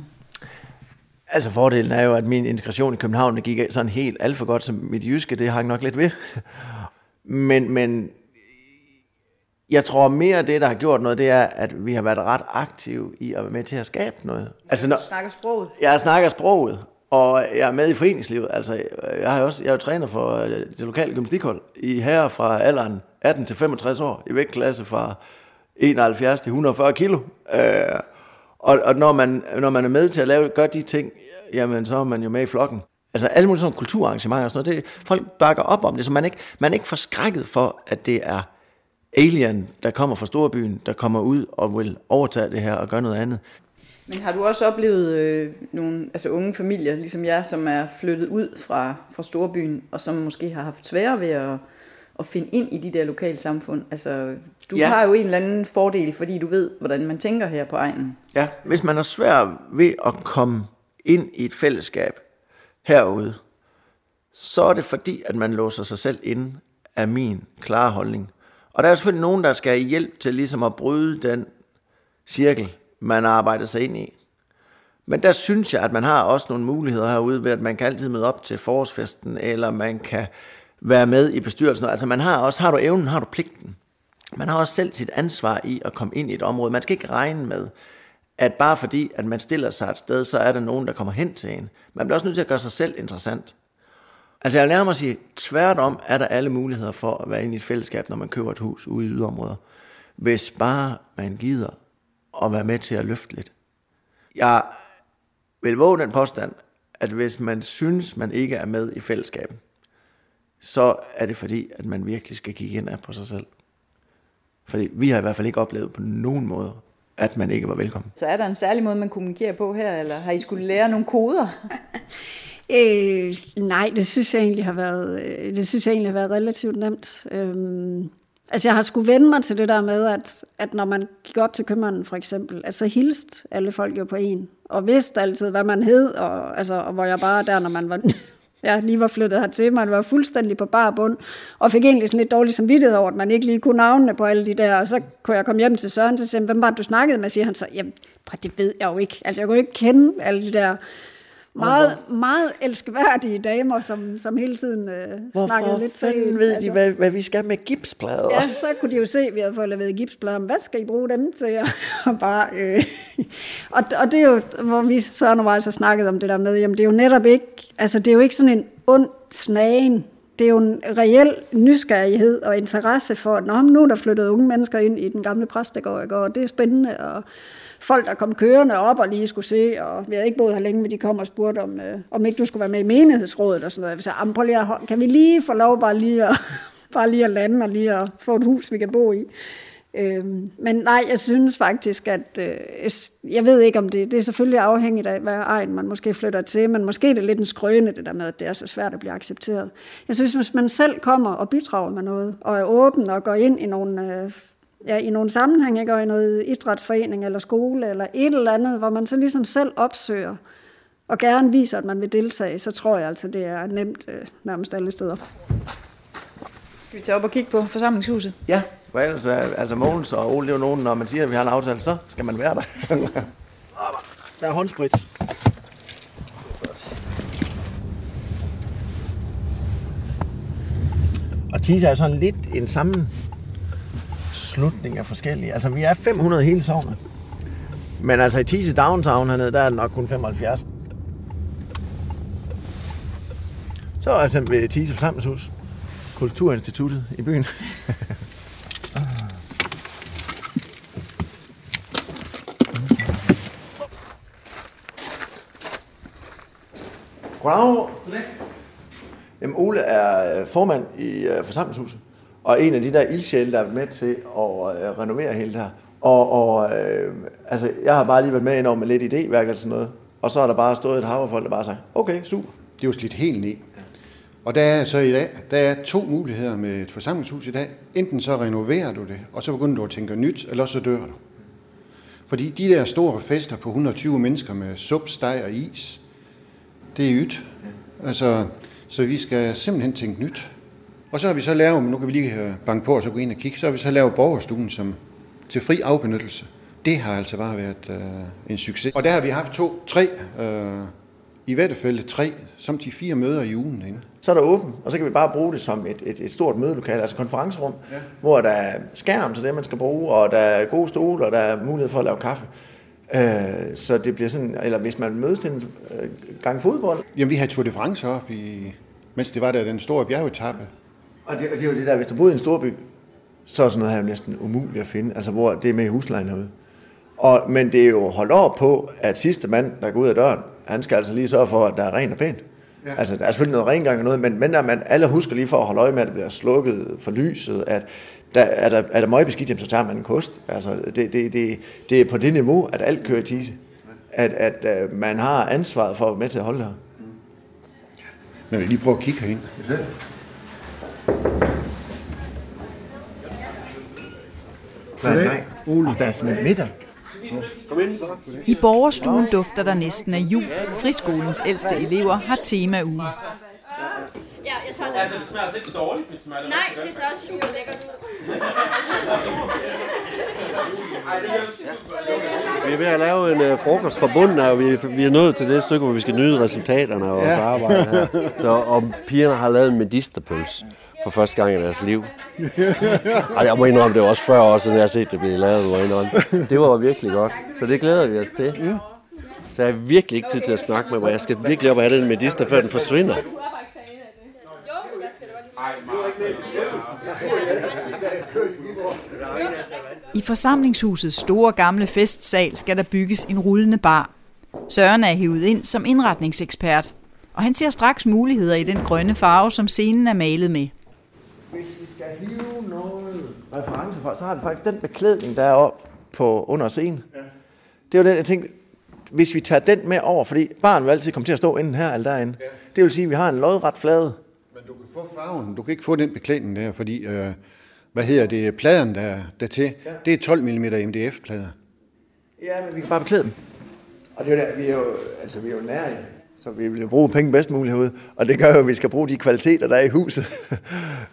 Altså fordelen er jo, at min integration i København det gik sådan helt alt for godt, som mit jyske, det hang nok lidt ved. <laughs> Men, men jeg tror mere, det, der har gjort noget, det er, at vi har været ret aktive i at være med til at skabe noget. Altså, når, Du snakker sproget. jeg snakker sproget, og jeg er med i foreningslivet. Altså, jeg, har også, jeg er jo træner for øh, det lokale gymnastikhold i herre fra alderen 18 til 65 år, i vægtklasse fra 71 til 140 kilo. Øh, og og når, man, når man er med til at lave, gøre de ting, jamen så er man jo med i flokken. Altså alle mulige sådan kulturarrangementer og sådan noget, det, folk bakker op om det, så man er ikke, man er ikke forskrækket for, at det er alien, der kommer fra storbyen, der kommer ud og vil overtage det her og gøre noget andet. Men har du også oplevet øh, nogle altså unge familier, ligesom jeg, som er flyttet ud fra, fra storbyen, og som måske har haft svære ved at, at finde ind i de der lokale samfund? Altså, du Ja. har jo en eller anden fordel, fordi du ved, hvordan man tænker her på egnen. Ja, hvis man er svær ved at komme ind i et fællesskab herude, så er det fordi, at man låser sig selv ind af min klare holdning. Og der er selvfølgelig nogen, der skal have hjælp til ligesom at bryde den cirkel, man har arbejdet sig ind i. Men der synes jeg, at man har også nogle muligheder herude ved, at man kan altid møde op til forårsfesten, eller man kan være med i bestyrelsen. Altså man har også, har du evnen, har du pligten. Man har også selv sit ansvar i at komme ind i et område. Man skal ikke regne med, at bare fordi, at man stiller sig et sted, så er der nogen, der kommer hen til en. Man bliver også nødt til at gøre sig selv interessant. Altså jeg lærer mig at sige, tværtom er der alle muligheder for at være inde i et fællesskab, når man køber et hus ude i yderområder. Hvis bare man gider at være med til at løfte lidt. Jeg vil våge den påstand, at hvis man synes, man ikke er med i fællesskabet, så er det fordi, at man virkelig skal kigge ind på sig selv. Fordi vi har i hvert fald ikke oplevet på nogen måde, at man ikke var velkommen. Så er der en særlig måde, man kommunikerer på her, eller har I skulle lære nogle koder? <laughs> Øh, nej, det synes jeg egentlig har været, øh, det synes jeg egentlig har været relativt nemt. Øhm, altså jeg har skulle vende mig til det der med, at, at når man gik op til købmanden for eksempel, at så hilste alle folk jo på en, og vidste altid, hvad man hed, og, altså, og hvor jeg bare der, når man var, ja, lige var flyttet hertil, man var fuldstændig på bar bund, og fik egentlig sådan lidt dårlig samvittighed over, at man ikke lige kunne navnene på alle de der, og så kunne jeg komme hjem til Søren, og sige, hvem var det, du snakkede med, siger han så, jamen, det ved jeg jo ikke, altså jeg kunne ikke kende alle de der meget, meget elskværdige damer, som, som hele tiden øh, snakkede lidt til. Hvorfor ved altså, de, hvad, hvad vi skal med gipsplader? Ja, så kunne de jo se, at vi havde fået leveret gipsplader. Hvad skal I bruge dem til? <laughs> og, bare, øh, og, og det er jo, hvor vi så undervejs har snakket om det der med, jamen det er jo netop ikke, altså det er jo ikke sådan en ond snagen. Det er jo en reel nysgerrighed og interesse for, at nu er der flyttet unge mennesker ind i den gamle præstegård, og det er spændende, og folk, der kom kørende op og lige skulle se, og vi havde ikke boet her længe, men de kom og spurgte, om, øh, om ikke du skulle være med i menighedsrådet og sådan noget. Jeg sagde, prøv lige at, kan vi lige få lov bare lige at, <laughs> bare lige at lande og lige at få et hus, vi kan bo i? Øhm, men nej, jeg synes faktisk, at øh, jeg ved ikke om det, det er selvfølgelig afhængigt af, hvad egen man måske flytter til, men måske er det lidt en skrøne, det der med, at det er så svært at blive accepteret. Jeg synes, hvis man selv kommer og bidrager med noget, og er åben og går ind i nogle øh, ja, i nogle sammenhænge, ikke? og i noget idrætsforening eller skole eller et eller andet, hvor man så ligesom selv opsøger og gerne viser, at man vil deltage, så tror jeg altså, det er nemt øh, nærmest alle steder. Skal vi tage op og kigge på forsamlingshuset? Ja, for ellers, altså Mogens og Ole, det er jo nogen, når man siger, at vi har en aftale, så skal man være der. <laughs> der er håndsprit. Og Tisa er sådan lidt en sammen slutning af forskellige. Altså, vi er 500 hele sovnet. Men altså i Tise Downtown hernede, der er det nok kun 75. Så er altså ved Tise Forsamlingshus. Kulturinstituttet i byen. <laughs> Goddag. Jamen, Ole er øh, formand i uh, forsamlingshuset og en af de der ildsjæle, der er med til at øh, renovere hele det her. Og, og øh, altså, jeg har bare lige været med ind over med lidt idéværk eller sådan noget. Og så er der bare stået et hav af folk, der bare sagde, okay, super. Det er jo slidt helt ned. Og der er så i dag, der er to muligheder med et forsamlingshus i dag. Enten så renoverer du det, og så begynder du at tænke nyt, eller så dør du. Fordi de der store fester på 120 mennesker med sup, steg og is, det er ydt. Altså, så vi skal simpelthen tænke nyt. Og så har vi så lavet, nu kan vi lige øh, banke på og så gå ind og kigge, så har vi så lavet borgerstuen som til fri afbenyttelse. Det har altså bare været øh, en succes. Og der har vi haft to, tre, øh, i hvert tre, som de fire møder i ugen inde. Så er der åben, og så kan vi bare bruge det som et, et, et stort mødelokale, altså konferencerum, ja. hvor der er skærm til det, man skal bruge, og der er gode stole, og der er mulighed for at lave kaffe. Øh, så det bliver sådan, eller hvis man mødes til en øh, gang fodbold. Jamen vi har Tour de France op i, mens det var der den store bjergetappe og det, og det er jo det der, hvis du boede i en storby, så er sådan noget her jo næsten umuligt at finde, altså hvor det er med i huslejen herude. Og, men det er jo holdt over på, at sidste mand, der går ud af døren, han skal altså lige sørge for, at der er rent og pænt. Ja. Altså, der er selvfølgelig noget rengang og noget, men, men der man, alle husker lige for at holde øje med, at det bliver slukket for lyset, at der, er, der, er der meget beskidt, så tager man en kost. Altså, det, det, det, det er på det niveau, at alt kører i tise. At, at, at man har ansvaret for at være med til at holde det her. Men vi lige prøve at kigge herind. Ja. Nej, nej. Og der er sådan middag. I borgerstuen dufter der næsten af jul. Friskolens ældste elever har tema uge. Ja, jeg tager det. Altså, det smager altså ikke dårligt, det smager Nej, det ser også super lækkert ud. Vi er ved at lave en uh, frokost for bunden, og vi, vi er nået til det stykke, hvor vi skal nyde resultaterne af vores ja. arbejde her. <laughs> Så om pigerne har lavet en medisterpølse for første gang i deres liv. Og jeg må indrømme, det var også 40 år siden, jeg har set det blive lavet. Må indrømme. Det var virkelig godt, så det glæder vi os til. Så jeg har virkelig ikke tid til at snakke med mig. Jeg skal virkelig op og have den medister, før den forsvinder. I forsamlingshusets store gamle festsal skal der bygges en rullende bar. Søren er hævet ind som indretningsekspert, og han ser straks muligheder i den grønne farve, som scenen er malet med. Hvis vi skal hive noget reference for, så har vi faktisk den beklædning, der er oppe på under scenen. Ja. Det er jo den, jeg tænkte, hvis vi tager den med over, fordi barn vil altid komme til at stå inden her eller derinde. Ja. Det vil sige, at vi har en lodret flade, du kan få farven, du kan ikke få den beklædning der, fordi, øh, hvad hedder det, pladen der, der til, ja. det er 12 mm MDF-plader. Ja, men vi kan bare beklæde dem. Og det er jo der, vi er jo, altså vi er jo nære, så vi vil bruge penge bedst muligt herude. Og det gør jo, at vi skal bruge de kvaliteter, der er i huset. <laughs>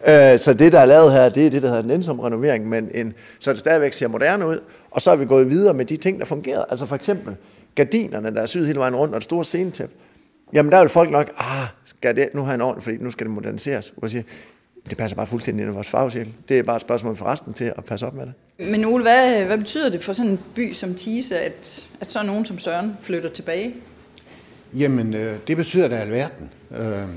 Øh, så det, der er lavet her, det er det, der hedder en ensom renovering, men en, så det stadigvæk ser moderne ud. Og så er vi gået videre med de ting, der fungerer. Altså for eksempel gardinerne, der er syet hele vejen rundt, og det store scenetæp Jamen der vil folk nok, ah, skal det nu have en ordentlig, fordi nu skal det moderniseres. Hvor jeg siger, det passer bare fuldstændig ind i vores farvecirkel. Det er bare et spørgsmål for resten til at passe op med det. Men Ole, hvad, hvad betyder det for sådan en by som Tise, at, at så nogen som Søren flytter tilbage? Jamen, øh, det betyder da alverden. Øh,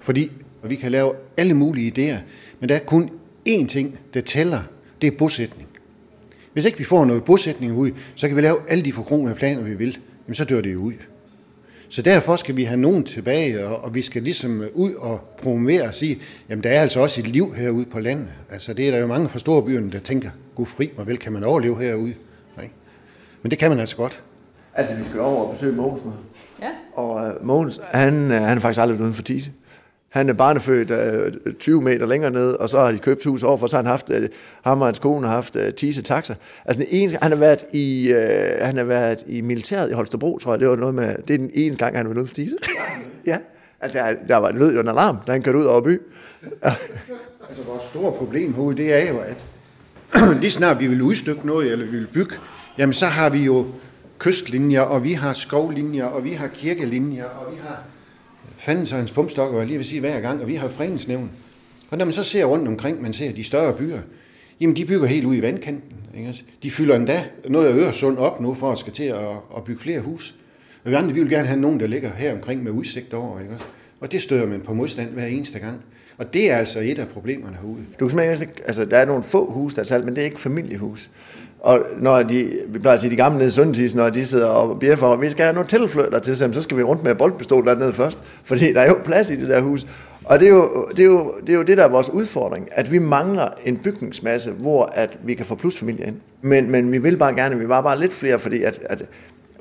fordi vi kan lave alle mulige idéer, men der er kun én ting, der tæller, det er bosætning. Hvis ikke vi får noget bosætning ud, så kan vi lave alle de forkromede planer, vi vil. Jamen, så dør det jo ud. Så derfor skal vi have nogen tilbage, og, og vi skal ligesom ud og promovere og sige, jamen der er altså også et liv herude på landet. Altså det er der jo mange fra storbyerne, der tænker, gud fri mig vel, kan man overleve herude? Nej. Men det kan man altså godt. Altså, vi skal over og besøge Mogens. Ja. Og uh, Mogens, han, uh, han er faktisk aldrig været uden for Tise. Han er barnefødt uh, 20 meter længere ned, og så har de købt hus overfor, så har han haft, uh, ham og hans kone har haft uh, Tise taxa. Altså, den ene, han har været i, uh, han har været i militæret i Holstebro, tror jeg, det var noget med, det er den ene gang, han har været ude for Tise. <laughs> ja, altså, der, der var lød jo en alarm, da han kørte ud over by. <laughs> Altså vores store problem herude, det er jo, at <clears throat> lige snart vi vil udstykke noget, eller vi vil bygge, jamen så har vi jo kystlinjer, og vi har skovlinjer, og vi har kirkelinjer, og vi har fandens så hans pumpstok, og jeg lige vil sige hver gang, og vi har fredningsnævn. Og når man så ser rundt omkring, man ser de større byer, jamen de bygger helt ud i vandkanten. Ikke? også? De fylder endda noget af Øresund op nu, for at skal til at, at bygge flere hus. Og vi andre, vi vil gerne have nogen, der ligger her omkring med udsigt over. Ikke? også? Og det støder man på modstand hver eneste gang. Og det er altså et af problemerne herude. Du kan altså der er nogle få hus, der er salgt, men det er ikke familiehus. Og når de, vi plejer at sige, de gamle nede i Sundtis, når de sidder og bjeffer, og vi skal have nogle tilflytter til dem, så skal vi rundt med boldpistol dernede først, fordi der er jo plads i det der hus. Og det er, jo, det, er jo, det er jo det, der er vores udfordring, at vi mangler en bygningsmasse, hvor at vi kan få plusfamilier ind. Men, men vi vil bare gerne, vi var bare lidt flere, fordi at, at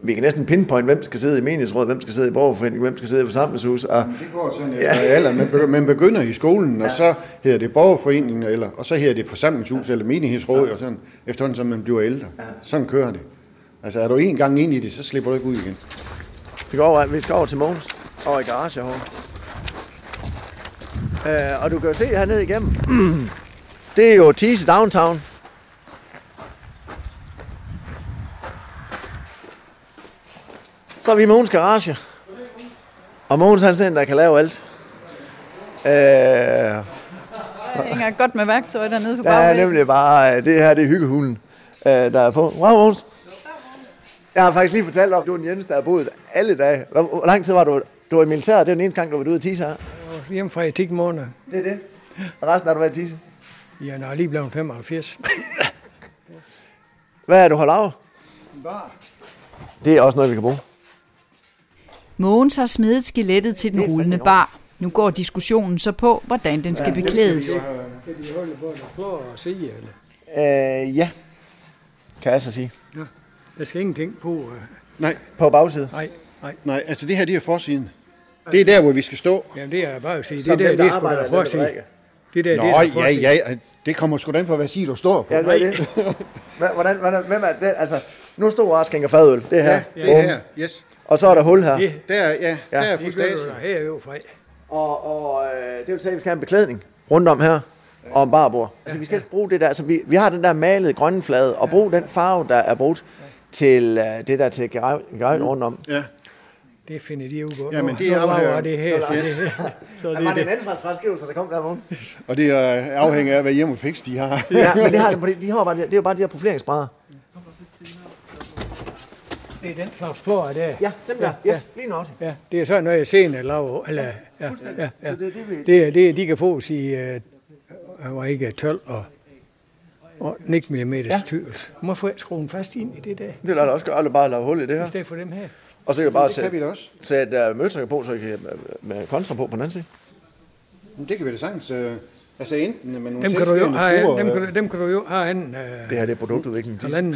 vi kan næsten pinpoint, hvem skal sidde i menighedsrådet, hvem skal sidde i borgerforeningen, hvem skal sidde i forsamlingshus. Og, Det går sådan, ja. eller man, begynder, man begynder i skolen, og så hedder det borgerforeningen, eller, og så hedder det forsamlingshus eller menighedsråd, og sådan, efterhånden som man bliver ældre. Sådan kører det. Altså er du en gang ind i det, så slipper du ikke ud igen. vi, går over, vi skal over til Mogens, over i garage herovre. Uh, og du kan jo se hernede igennem, <clears throat> det er jo Tise Downtown. Så er vi i Mogens garage. Og Mogens han er sådan, der kan lave alt. Uh, Jeg hænger godt med værktøj dernede på er bagvæggen. nemlig bare, øh, det her det er hyggehulen, øh, der er på. Wow, Måns. Jeg har faktisk lige fortalt om, at du er den eneste, der har boet alle dage. Hvor, lang tid var du? Du var i militæret, det er den eneste gang, du var ude i Tise her. Hjemme fra etik måneder. Det er det. Og resten har du været i Tise. Jeg er lige blevet 75. Hvad er du holdt af? Det er også noget, vi kan bruge. Mogens har smedet skelettet til den rullende bar. Nu går diskussionen så på, hvordan den skal beklædes. Skal de holde på det og sige, eller? Øh, ja. Kan jeg så sige. Der skal ingenting på. Uh, Nej, På bagsiden. nej, nej. nej, altså det her, det er forsiden. Det er der, hvor vi skal stå. Jamen, det er bare at sige. Det Som der, det der er sgu arbejder, da den, der forsige. drikker. Det der, Nå, det er da ja, ja, det kommer sgu da an på, hvad side du står på. Ja, det er det. Hvordan, hvordan, hvem er det? Altså, nu står jeg og fadøl. Det her. Ja, det er her, yes. Og så er der hul her. Det, Der, ja, der Ja. er fustagen. du da her jo fra. Og, og øh, det vil sige, at vi skal have en beklædning rundt om her og en barbord. Altså, vi skal helst bruge det der. Altså, vi, vi har den der malede grønne flade, og bruge den farve, der er brugt til øh, det der til grej rundt om. Ja. Det finder de jo godt. Jamen, Nu- det nu afhænger- det her, så det her. Så Der det var er det en det. ansvarsfraskrivelse, der kom der, Mogens. Og det er afhænger af, hvad hjem og fix de har. Ja, men det, har, <laughs> de, de har bare, det er jo bare de her profileringsbrædder. Det er den slags flor der. Ja, dem der. Yes, lige nok. Ja, det er sådan noget, jeg senere laver. Eller, ja, ja, ja. Så det er det, vi... Det er det, de kan få i, uh, var ikke 12 og, og 9 mm ja. tykkelse. Hvorfor ikke skrue den fast ind i det der, Det lader da også gøre, at bare lave hul i det her. i stedet for dem her? Og så kan jeg bare sætte, sætte uh, møtrikker på, så jeg kan med, med kontra på på den anden side. Men Det kan vi da sagtens. øh, Altså enten med nogle Dem kan du jo have, skruer, dem kan, øh, du- dem kan du jo have en uh, Det her det er produktudvikling. halvanden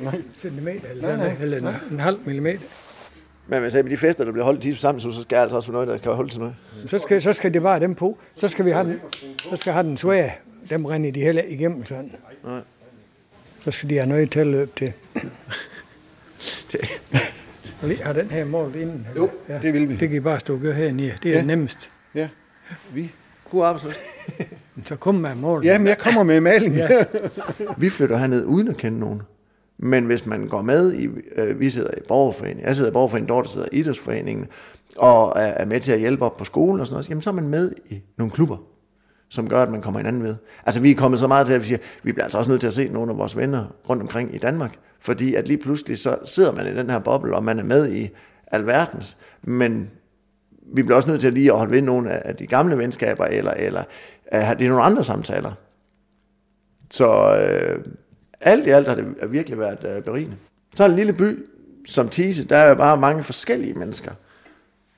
uh, centimeter, eller, nej, nej, eller en, en halv millimeter. Men hvis jeg med de fester, der bliver holdt i sammen, så skal jeg altså også få noget, der kan holde til noget. Så skal, så skal det bare dem på. Så skal vi have den, så skal have den svære. Dem render de heller ikke igennem sådan. Nej. Så skal de have noget til at løbe til. <laughs> Det, lige har den her målt inden. Jo, det vil vi. Det kan I bare stå og gøre hernede. Det er Ja. ja. nemmest. Ja, vi. god arbejdsløst. <laughs> Så kom med mål. Ja, men jeg kommer med maling. Ja. <laughs> Vi flytter herned uden at kende nogen. Men hvis man går med i, øh, vi sidder i borgerforeningen, jeg sidder i borgerforeningen, Dorte sidder i idrætsforeningen, og er, er med til at hjælpe op på skolen og sådan noget, jamen så er man med i nogle klubber, som gør, at man kommer hinanden ved. Altså vi er kommet så meget til, at vi siger, vi bliver altså også nødt til at se nogle af vores venner rundt omkring i Danmark, fordi at lige pludselig så sidder man i den her boble, og man er med i alverdens, men vi bliver også nødt til at lige at holde ved nogle af de gamle venskaber, eller, eller det er nogle andre samtaler. Så øh, alt i alt har det virkelig været øh, berigende. Så er en lille by som Tise, der er bare mange forskellige mennesker.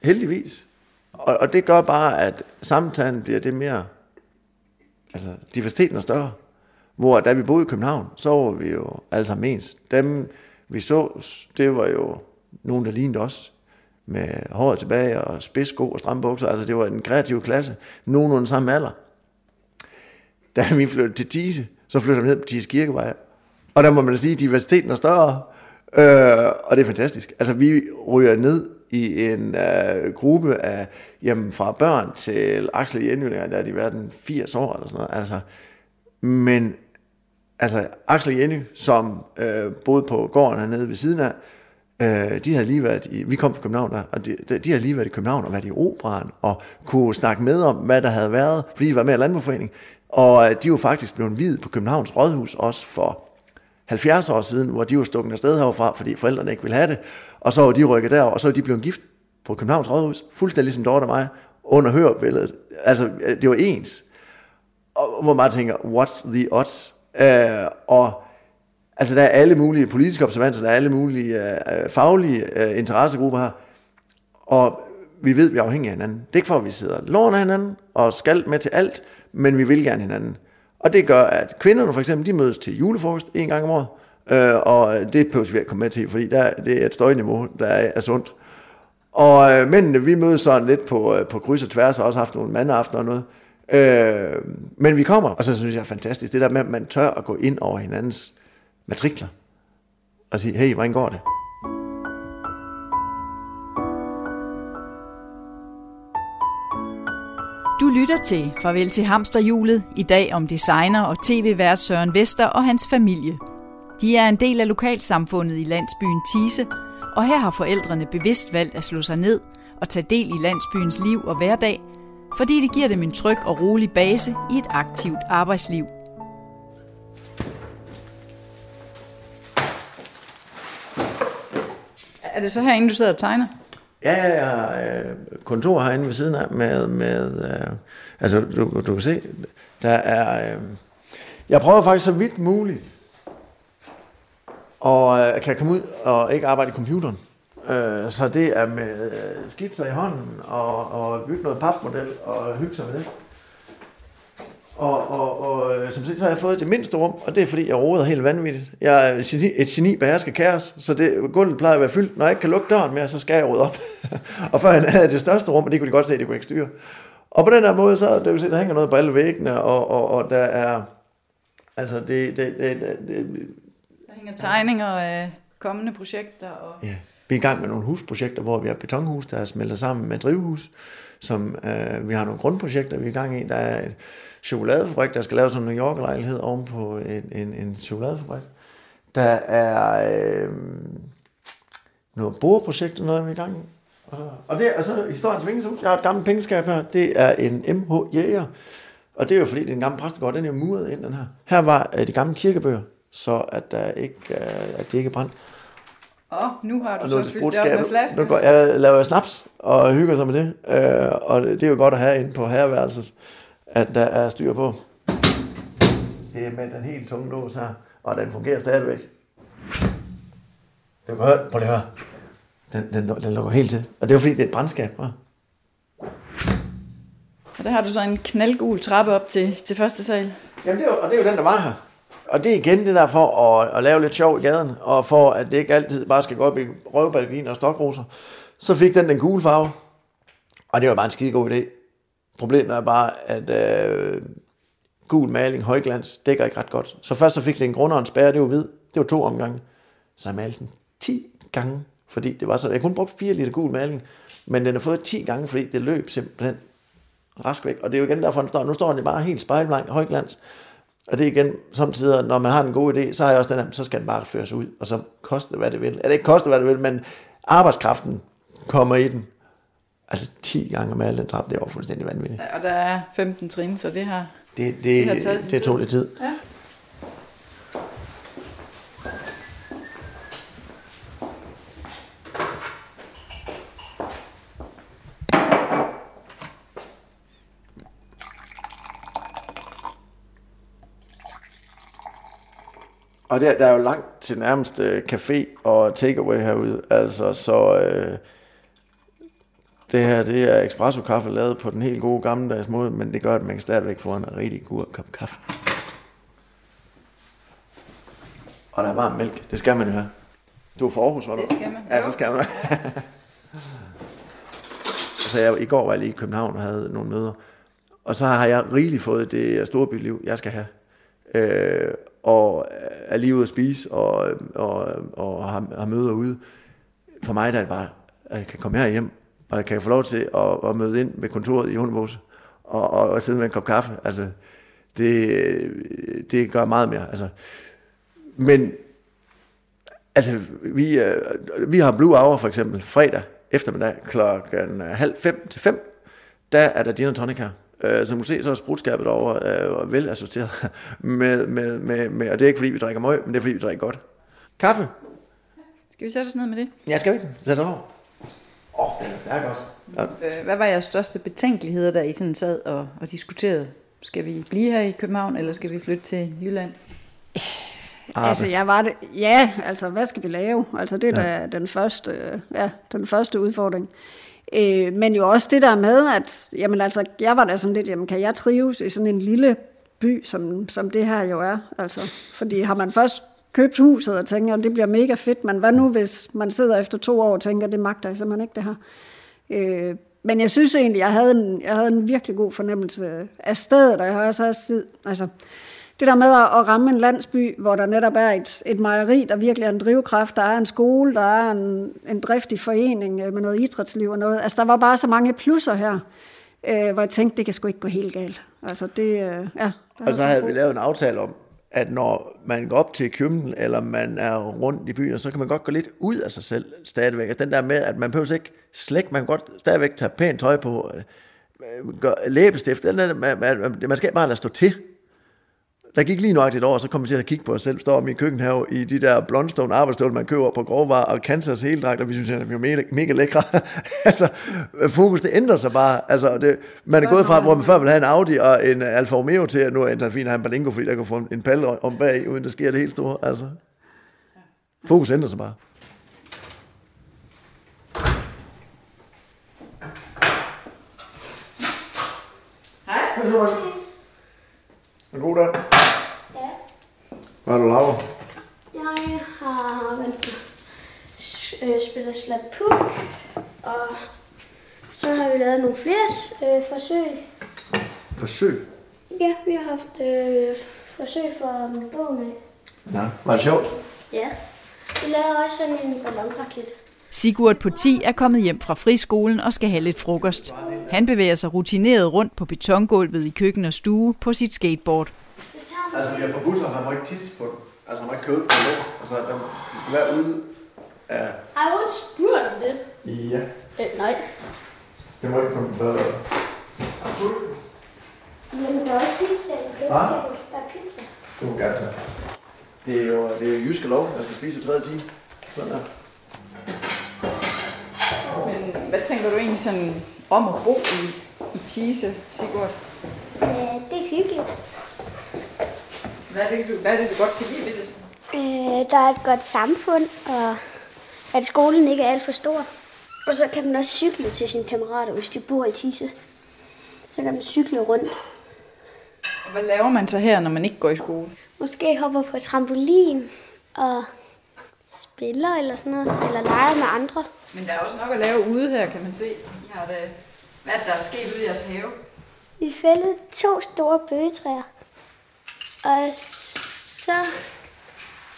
Heldigvis. Og, og det gør bare, at samtalen bliver det mere, altså diversiteten er større. Hvor da vi boede i København, så var vi jo alle sammen ens. Dem vi så, det var jo nogen, der lignede os med håret tilbage og spidsko og strambukser. Altså det var en kreativ klasse. Nogen under samme alder. Da vi flyttede til Tise, så flytter vi ned på Tise Kirkevej. Og der må man sige, at diversiteten er større. Øh, og det er fantastisk. Altså vi ryger ned i en øh, gruppe af, jamen fra børn til Axel Jenny, der er de været 80 år eller sådan noget. Altså, men altså Axel Jenny, som øh, boede på gården hernede ved siden af, øh, de havde lige været i, vi kom fra København der, og de, de, de havde lige været i København og været i operan, og kunne snakke med om, hvad der havde været, fordi de var med i landbrugforening. Og øh, de de jo faktisk blevet videt på Københavns Rådhus også for 70 år siden, hvor de var stukket afsted herfra, fordi forældrene ikke ville have det. Og så var de rykket der, og så var de blevet gift på Københavns Rådhus, fuldstændig ligesom Dorte og mig, under hørbilledet. Altså, øh, det var ens. Og hvor man tænker, what's the odds? Øh, og altså, der er alle mulige politiske observanser, der er alle mulige øh, øh faglige øh, interessegrupper her. Og vi ved, at vi er afhængige af hinanden. Det er ikke for, at vi sidder og låner hinanden og skal med til alt, men vi vil gerne hinanden. Og det gør, at kvinderne for eksempel, de mødes til julefrokost en gang om året, øh, og det behøver vi at komme med til, fordi der, det er et støjniveau, der er, er sundt. Og øh, mændene, vi mødes sådan lidt på, øh, på kryds og tværs, og også haft nogle mandeaftener og noget. Øh, men vi kommer, og så synes jeg er fantastisk, det der med, at man tør at gå ind over hinandens matrikler, og sige, hey, hvordan går det? Du lytter til Farvel til Hamsterhjulet, i dag om designer og tv-vært Søren Vester og hans familie. De er en del af lokalsamfundet i landsbyen Tise, og her har forældrene bevidst valgt at slå sig ned og tage del i landsbyens liv og hverdag, fordi det giver dem en tryg og rolig base i et aktivt arbejdsliv. Er det så herinde, du sidder og tegner? Ja, jeg har øh, kontor herinde ved siden af med, med øh, altså du, du kan se, der er, øh, jeg prøver faktisk så vidt muligt, og øh, kan komme ud og ikke arbejde i computeren. Øh, så det er med øh, skitser i hånden, og, og bygge noget papmodel, og hygge sig med det. Og, og, og øh, som set, så har jeg fået det mindste rum, og det er fordi, jeg roder helt vanvittigt. Jeg er et geni, et geni behersker kaos, så det, gulvet plejer at være fyldt. Når jeg ikke kan lukke døren mere, så skal jeg rode op. <laughs> og før jeg havde det største rum, og det kunne de godt se, at det kunne ikke styre. Og på den her måde, så det vil se, der hænger noget på alle væggene, og, og, og der er, altså det, det, det, det, det Der hænger tegninger af kommende projekter. Og... Ja. Vi er i gang med nogle husprojekter, hvor vi har betonhus, der er smeltet sammen med drivhus, som øh, vi har nogle grundprojekter, vi er i gang i. Der er et chokoladefabrik, der skal lave sådan en New York-lejlighed oven på en, en, en chokoladefabrik. Der er øh, noget boreprojekt, noget vi er i gang i. Og, så, og det er altså historiens vingeshus. Jeg har et gammelt pengeskab her. Det er en MH Jæger. Og det er jo fordi, det er en gammel præstegård. Den er jo muret ind, den her. Her var øh, de gamle kirkebøger, så at, der ikke, øh, at det ikke er brændt. Åh, oh, nu har du Og så nu det fyldt op med. Nu går, jeg laver snaps og hygger sig med det. Øh, og det er jo godt at have inde på herreværelset, at der er styr på. Det er med den helt tunge lås her, og den fungerer stadigvæk. Du kan høre, prøv lige at høre. Den, den, den lukker helt til. Og det er jo fordi, det er et brandskab. hva'? Og der har du så en knaldgul trappe op til, til første sal. Jamen, det er jo, og det er jo den, der var her. Og det er igen det der for at, at lave lidt sjov i gaden, og for at det ikke altid bare skal gå op i røvbalgin og stokroser, så fik den den gule farve. Og det var bare en skide god idé. Problemet er bare, at øh, gul maling, højglans, dækker ikke ret godt. Så først så fik det en grund og en spærre, det var hvid. Det var to omgange. Så jeg malte den 10 gange, fordi det var så, jeg kun brugt 4 liter gul maling, men den har fået 10 gange, fordi det løb simpelthen rask væk. Og det er jo igen derfor, den står, nu står den bare helt spejlblank, højglans. Og det er igen, samtidig, når man har en god idé, så har jeg også den her, så skal den bare føres ud, og så koste hvad det vil. Eller ikke koste hvad det vil, men arbejdskraften kommer i den. Altså 10 gange med al den trap, det jo fuldstændig vanvittigt. Ja, og der er 15 trin, så det har, Det, det, har taget sin det tog lidt tid. Ja. Og der, der er jo langt til nærmeste café og takeaway herude. Altså, så øh, det her, det er espresso kaffe lavet på den helt gode gammeldags måde, men det gør, at man kan stadigvæk få en rigtig god kop kaffe. Og der er varm mælk. Det skal man jo have. Du er fra Aarhus, var du? Det skal man. Ja, så skal man. <laughs> så jeg, i går var jeg lige i København og havde nogle møder. Og så har jeg rigeligt fået det storbyliv, jeg skal have. Øh, og er lige ude at spise og, og, og har, har møder ude. For mig der er det bare, at jeg kan komme her hjem, og jeg kan få lov til at, at møde ind med kontoret i Hundebose og, og, og sidde med en kop kaffe. Altså, det, det gør meget mere. Altså, men altså, vi, øh, vi har Blue Hour for eksempel fredag eftermiddag klokken halv fem til fem. Der er der gin and tonic her. Øh, som du ser, så er sprutskabet derovre øh, vel associeret <laughs> med, med, med, med, og det er ikke fordi, vi drikker møg, men det er fordi, vi drikker godt. Kaffe? Skal vi sætte os ned med det? Ja, skal vi? Sæt over. Åh, oh, den er stærk også. Ja. Øh, Hvad var jeres største betænkeligheder, da I sådan sad og, og diskuterede? Skal vi blive her i København, eller skal vi flytte til Jylland? Altså, jeg var det. Ja, altså, hvad skal vi lave? Altså, det er ja. da den første, øh, ja, den første udfordring. Øh, men jo også det der med, at jamen, altså, jeg var da sådan lidt, jamen, kan jeg trives i sådan en lille by, som, som det her jo er? Altså, fordi har man først købt huset og tænker, at det bliver mega fedt, men hvad nu, hvis man sidder efter to år og tænker, det magter jeg simpelthen ikke det her? Øh, men jeg synes egentlig, jeg havde en, jeg havde en virkelig god fornemmelse af stedet, og jeg har også haft, altså, det der med at ramme en landsby, hvor der netop er et, et mejeri, der virkelig er en drivkraft, der er en skole, der er en, en driftig forening øh, med noget idrætsliv og noget. Altså, der var bare så mange plusser her, øh, hvor jeg tænkte, det kan sgu ikke gå helt galt. Altså, det, øh, ja. Og så havde vi lavet en aftale om, at når man går op til København, eller man er rundt i byen, så kan man godt gå lidt ud af sig selv stadigvæk. Og den der med, at man behøver ikke slække, man kan godt stadigvæk tage pænt tøj på, øh, gør læbestift, den der, man, man, man skal bare lade stå til. Der gik lige nøjagtigt et år, så kom vi til at kigge på os selv, står om i køkkenhave i de der blondstone arbejdsstål, man køber på grovvarer, og Kansas hele dragt, og vi synes, at vi er mega, mega lækre. <laughs> altså, fokus, det ændrer sig bare. Altså, det, man er gået fra, hvor man før ville have en Audi og en Alfa Romeo til, at nu er det fint at have en Berlingo, fordi der kan få en palle om bag, uden der sker det helt store. Altså, fokus ændrer sig bare. Hej. Du god der? Ja. Hvad har du lavet? Jeg har vent, øh, spillet slag puk, og så har vi lavet nogle flere øh, forsøg. Forsøg. Ja, vi har haft øh, forsøg for bogen af. Ja, var det sjovt? Ja. Vi lavede også sådan en ballonraket. Sigurd på 10 er kommet hjem fra friskolen og skal have lidt frokost. Han bevæger sig rutineret rundt på betongulvet i køkken og stue på sit skateboard. Altså, vi har forbudt, at han må ikke tisse på den. Altså, han må ikke købe på den. Altså, den, de skal være ude af... Har du også spurgt om det? Ja, Øh, nej. det må ikke komme på bedre. Men der er også pizza. Der er pizza. Du må gerne tage. Det er jo det er jo jyske lov, at skal spise i tredje time. Sådan der. Hvad tænker du egentlig sådan om at bo i, i Tise, Sigurd? Øh, det er hyggeligt. Hvad er det, du, hvad er det, du godt kan lide ved det? Øh, der er et godt samfund, og at skolen ikke er alt for stor. Og så kan man også cykle til sine kammerater, hvis de bor i Tise. Så kan man cykle rundt. Og hvad laver man så her, når man ikke går i skole? Måske hopper på trampolin og spiller eller sådan noget. Eller leger med andre. Men der er også nok at lave ude her, kan man se. I har da, hvad er det, der er sket ude i jeres have? Vi fældede to store bøgetræer. Og så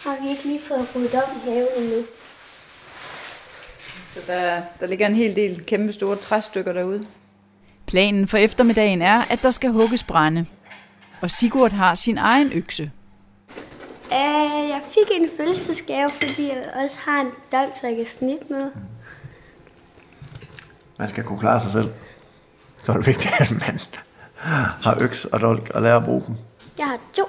har vi ikke lige fået ryddet op i haven endnu. Så der, der ligger en hel del kæmpe store træstykker derude. Planen for eftermiddagen er, at der skal hugges brænde. Og Sigurd har sin egen økse. Uh, jeg fik en fødselsdagsgave, fordi jeg også har en dolk, så jeg kan snit med. Man skal kunne klare sig selv. Så er det vigtigt, at man har øks og dolk og lærer at bruge dem. Jeg har to.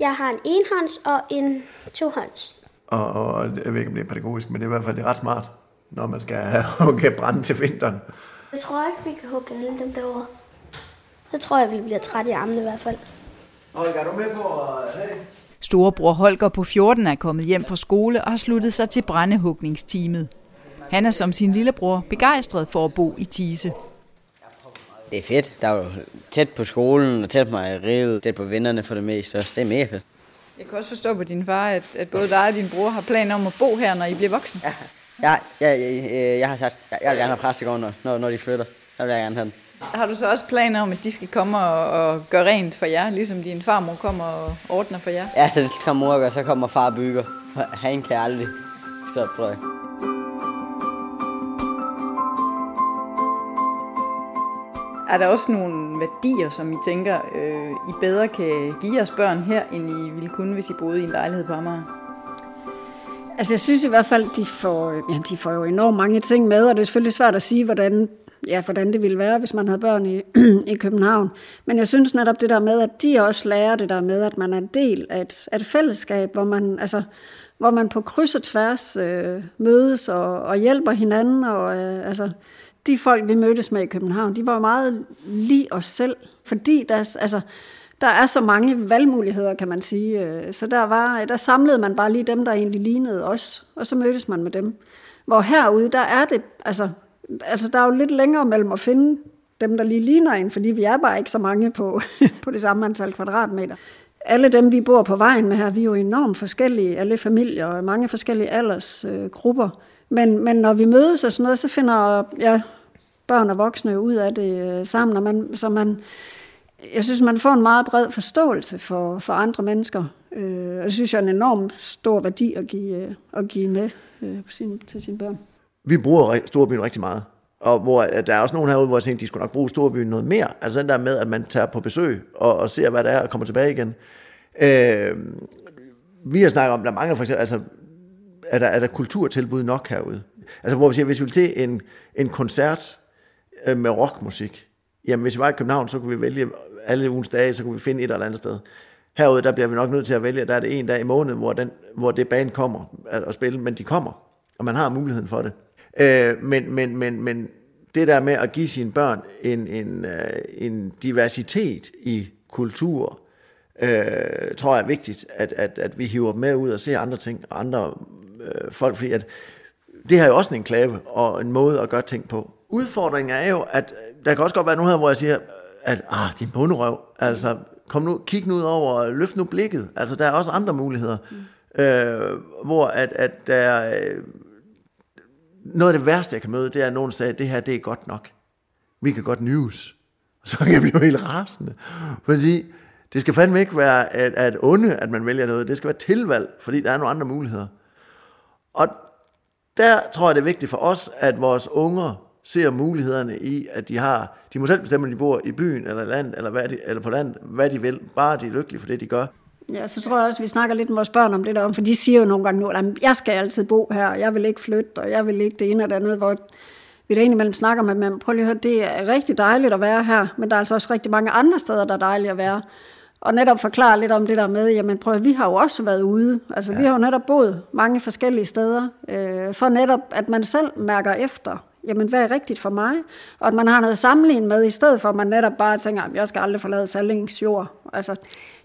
Jeg har en enhånds og en tohånds. Og, og jeg ved ikke, om det er pædagogisk, men det er i hvert fald det er ret smart, når man skal <laughs> hugge brænde til vinteren. Jeg tror ikke, vi kan hugge alle dem derovre. Så tror jeg, vi bliver træt i armene i hvert fald. Holger, er du med på at hey. Storebror Holger på 14 er kommet hjem fra skole og har sluttet sig til brændehugningsteamet. Han er som sin lillebror begejstret for at bo i Tise. Det er fedt. Der er jo tæt på skolen og tæt på mejeriet, tæt på vennerne for det meste også. Det er mega fedt. Jeg kan også forstå på din far, at, at både dig og din bror har planer om at bo her, når I bliver voksen. Ja, ja, ja jeg, jeg har sagt, jeg, jeg vil gerne have præstegården, når, når de flytter. Der vil jeg gerne have den. Har du så også planer om, at de skal komme og, og gøre rent for jer, ligesom din farmor kommer og ordner for jer? Ja, så det kommer mor og gør, så kommer far og bygger. Han kan aldrig stoppe, tror jeg. Er der også nogle værdier, som I tænker, øh, I bedre kan give jeres børn her, end I ville kunne, hvis I boede i en lejlighed på Amager? Altså jeg synes i hvert fald, de får, øh, ja, de får jo enormt mange ting med, og det er selvfølgelig svært at sige, hvordan, ja, hvordan det ville være, hvis man havde børn i, <clears throat> i København. Men jeg synes netop det der med, at de også lærer det der med, at man er en del af et, af et fællesskab, hvor man, altså, hvor man på kryds og tværs øh, mødes og, og hjælper hinanden. Og, øh, altså, de folk, vi mødtes med i København, de var meget lige os selv, fordi der, altså, der er så mange valgmuligheder, kan man sige. Øh, så der, var, der samlede man bare lige dem, der egentlig lignede os, og så mødtes man med dem. Hvor herude, der er det, altså, altså der er jo lidt længere mellem at finde dem, der lige ligner en, fordi vi er bare ikke så mange på, <laughs> på det samme antal kvadratmeter. Alle dem, vi bor på vejen med her, vi er jo enormt forskellige, alle familier og mange forskellige aldersgrupper. Øh, men, men når vi mødes og sådan noget, så finder ja, børn og voksne ud af det øh, sammen, og man, så man, jeg synes, man får en meget bred forståelse for, for andre mennesker. Øh, og det synes jeg er en enorm stor værdi at give, øh, at give med øh, sin, til sine børn. Vi bruger storbyen rigtig meget. Og hvor der er også nogen herude, hvor jeg tænkte, de skulle nok bruge storbyen noget mere. Altså den der med, at man tager på besøg og, og ser, hvad der er, og kommer tilbage igen. Øh, vi har snakket om, der mangler for eksempel, altså, er der, er der kulturtilbud nok herude? Altså hvor vi siger, hvis vi vil til en, en koncert øh, med rockmusik, jamen hvis vi var i København, så kunne vi vælge alle ugens dage, så kunne vi finde et eller andet sted. Herude, der bliver vi nok nødt til at vælge, der er det en dag i måneden, hvor, den, hvor det band kommer at spille, men de kommer, og man har muligheden for det. Øh, men, men, men, men det der med at give sine børn en, en, øh, en diversitet i kultur, øh, tror jeg er vigtigt, at, at, at vi hiver dem med ud og ser andre ting og andre øh, folk, fordi at det har jo også en enklave og en måde at gøre ting på. Udfordringen er jo, at der kan også godt være nogen her, hvor jeg siger, at ah, din bunderøv, altså kom nu, kig nu ud over, løft nu blikket, altså der er også andre muligheder, mm. øh, hvor at, at der, øh, noget af det værste, jeg kan møde, det er, at nogen sagde, at det her, det er godt nok. Vi kan godt news. Og <laughs> så kan jeg blive helt rasende. Fordi det skal fandme ikke være at, at onde, at man vælger noget. Det skal være tilvalg, fordi der er nogle andre muligheder. Og der tror jeg, det er vigtigt for os, at vores unger ser mulighederne i, at de har, de må selv bestemme, om de bor i byen eller land, eller, hvad de, eller på land, hvad de vil, bare de er lykkelige for det, de gør. Ja, så tror jeg også, at vi snakker lidt med vores børn om det der, for de siger jo nogle gange nu, at jeg skal altid bo her, og jeg vil ikke flytte, og jeg vil ikke det ene og det andet, hvor vi da indimellem snakker med dem, prøv lige at høre, det er rigtig dejligt at være her, men der er altså også rigtig mange andre steder, der er dejligt at være. Og netop forklare lidt om det der med, jamen prøv at, vi har jo også været ude, altså ja. vi har jo netop boet mange forskellige steder, øh, for netop, at man selv mærker efter, jamen hvad er rigtigt for mig? Og at man har noget sammenlignet med, i stedet for at man netop bare tænker, jeg skal aldrig forlade Sallings jord. Altså,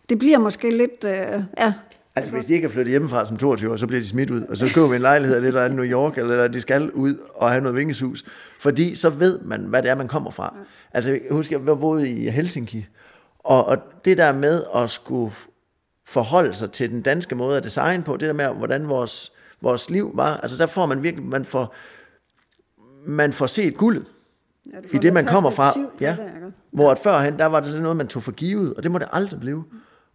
det bliver måske lidt, øh, ja. Altså hvis de ikke er flyttet hjemmefra som 22 år, så bliver de smidt ud, og så køber vi en lejlighed eller andet New York, eller de skal ud og have noget vingeshus. Fordi så ved man, hvad det er, man kommer fra. Altså jeg husker, jeg boede i Helsinki, og, og det der med at skulle forholde sig til den danske måde at designe på, det der med, hvordan vores, vores liv var, altså der får man virkelig, man får, man får set guldet ja, i det, man kommer fra. Ja, det, hvor at førhen, der var det noget, man tog for givet, og det må det aldrig blive.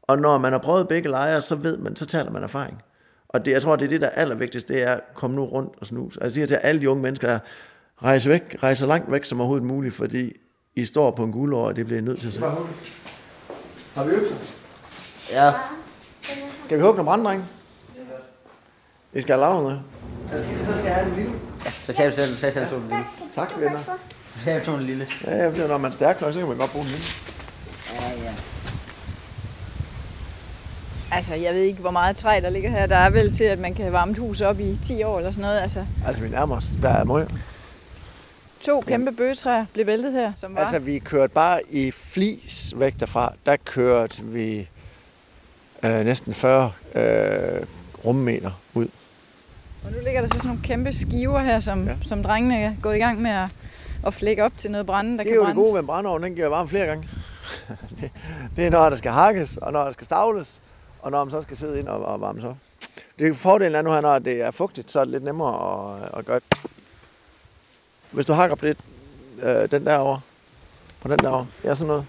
Og når man har prøvet begge lejre, så ved man, så taler man erfaring. Og det, jeg tror, det er det, der er allervigtigste, det er at komme nu rundt og snus. Altså, jeg siger til alle de unge mennesker, der rejse væk, rejse så langt væk som overhovedet muligt, fordi I står på en guldår, og det bliver I nødt til at se. Har vi økser? Ja. Skal vi hugge nogle branddrenge? Vi skal have lavet noget. Så skal jeg have en lille. Så sagde du selv, så sagde du en lille. Tak, venner. Så sagde du en lille. Ja, ja, det er, når man er stærk nok, så kan man godt bruge den lille. Ja, ja. Altså, jeg ved ikke, hvor meget træ, der ligger her. Der er vel til, at man kan have varmet hus op i 10 år eller sådan noget. Altså, Altså, vi nærmer os. Der er møg. To kæmpe bøgetræer blev væltet her, som var. Altså, vi kørte bare i flis væk derfra. Der kørte vi øh, næsten 40 øh, rummeter ud. Og nu ligger der så sådan nogle kæmpe skiver her, som, ja. som drengene er gået i gang med at, at flække op til noget brænde, der Det er kan jo det brændes. gode ved en brændeovn, den giver varme flere gange. <laughs> det, det er når der skal hakkes, og når der skal stavles, og når man så skal sidde ind og, og varmes op. Det er fordelen er nu her, når det er fugtigt, så er det lidt nemmere at, at gøre det. Hvis du hakker på det, øh, den derovre, på den derovre, ja sådan noget,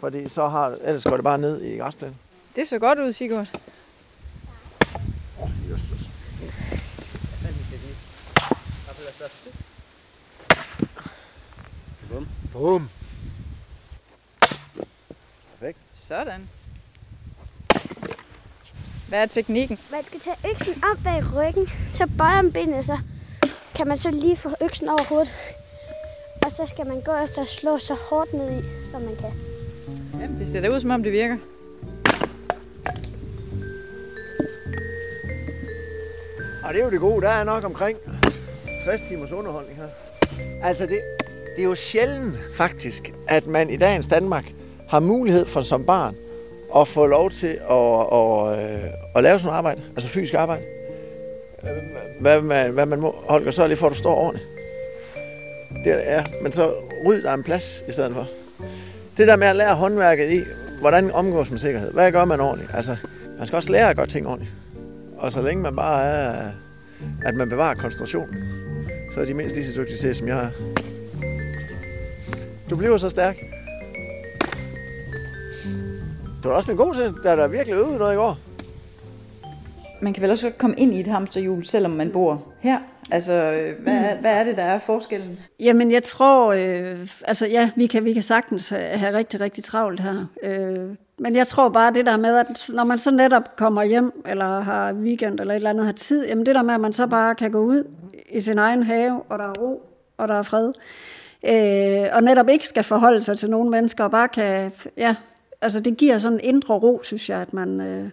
fordi så har, ellers går det bare ned i græsplænen. Det så godt ud, Sigurd. Bum. Bum. Perfekt. Sådan. Hvad er teknikken? Man skal tage øksen op bag ryggen, så bøjer man benet, så kan man så lige få øksen over hovedet. Og så skal man gå efter at slå så hårdt ned i, som man kan. Jamen, det ser da ud, som om det virker. Og det er jo det gode, der er nok omkring 60 timers underholdning her. Altså det, det er jo sjældent faktisk, at man i dagens Danmark har mulighed for som barn at få lov til at, at, at, at lave sådan noget arbejde, altså fysisk arbejde. Hvad man, hvad man må, Holger, så lige for, at du står ordentligt. Det er, men så ryd dig en plads i stedet for. Det der med at lære håndværket i, hvordan omgås man sikkerhed, hvad gør man ordentligt? Altså, man skal også lære at gøre ting ordentligt. Og så længe man bare er, at man bevarer koncentrationen, så er de mindst lige så dygtige til, som jeg er. Du bliver så stærk. Du er også blevet god til, da der virkelig øvede noget i går. Man kan vel også komme ind i et hamsterhjul, selvom man bor her. Altså, hvad, er, hvad er det, der er forskellen? Jamen, jeg tror, øh, altså ja, vi kan, vi kan sagtens have rigtig, rigtig travlt her. Øh, men jeg tror bare det der med, at når man så netop kommer hjem, eller har weekend, eller et eller andet, har tid, jamen det der med, at man så bare kan gå ud i sin egen have, og der er ro, og der er fred, øh, og netop ikke skal forholde sig til nogle mennesker, og bare kan, ja, altså det giver sådan en indre ro, synes jeg, at man, øh,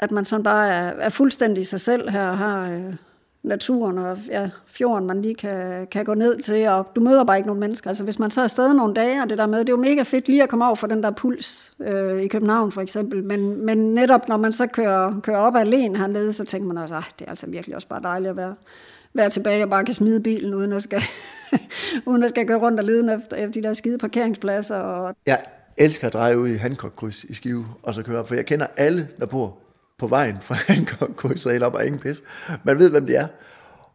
at man sådan bare er, er fuldstændig sig selv her, og har øh, naturen og ja, fjorden, man lige kan, kan gå ned til, og du møder bare ikke nogen mennesker. Altså hvis man så er afsted nogle dage, og det der med, det er jo mega fedt lige at komme over for den der puls øh, i København for eksempel, men, men netop når man så kører, kører op alene hernede, så tænker man også, at det er altså virkelig også bare dejligt at være, være tilbage og bare kan smide bilen, uden at skal, <laughs> uden at skal køre rundt og lede efter, efter de der skide parkeringspladser. Og... Jeg elsker at dreje ud i Hancock-kryds i Skive, og så køre op, for jeg kender alle, der bor på vejen fra Hancock-kryds og helt op og ingen pis. Man ved, hvem de er.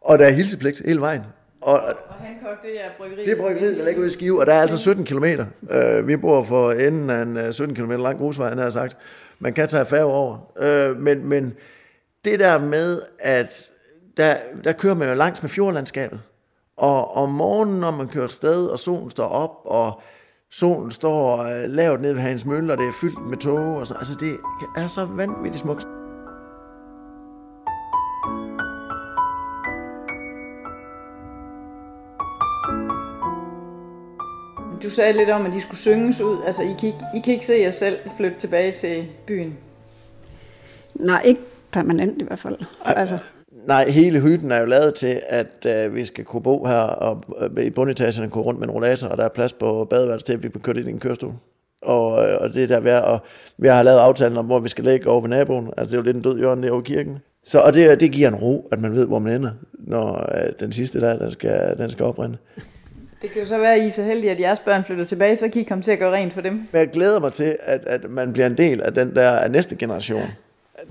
Og der er hilsepligt hele vejen. Og, Og Hancock, det er bryggeriet. det er bryggeriet, der ligger ude i Skive, og der er altså 17 km. Uh, vi bor for enden af en uh, 17 km lang grusvej, han har sagt. Man kan tage færge over. Uh, men, men det der med, at der, der kører man jo langs med fjordlandskabet. Og om morgenen, når man kører sted, og solen står op, og solen står øh, lavt nede ved hans mølle, og det er fyldt med tog, og så, altså det er så vanvittigt smukt. Du sagde lidt om, at de skulle synges ud. Altså, I kan, ikke, I kan ikke se jer selv flytte tilbage til byen. Nej, ikke permanent i hvert fald. Altså, Nej, hele hytten er jo lavet til, at øh, vi skal kunne bo her, og øh, i bundetagen kunne rundt med en rollator, og der er plads på badeværelset til, at kan køre ind i en kørestol. Og, øh, og det er der, vi er, og vi har lavet aftalen om, hvor vi skal ligge over ved naboen. Altså, det er jo lidt en død hjørne over kirken. Så, og det, det giver en ro, at man ved, hvor man ender, når øh, den sidste dag, den skal, den skal oprinde. Det kan jo så være, at I er så heldige, at jeres børn flytter tilbage, så kan I komme til at gøre rent for dem. Men jeg glæder mig til, at, at man bliver en del af den der af næste generation.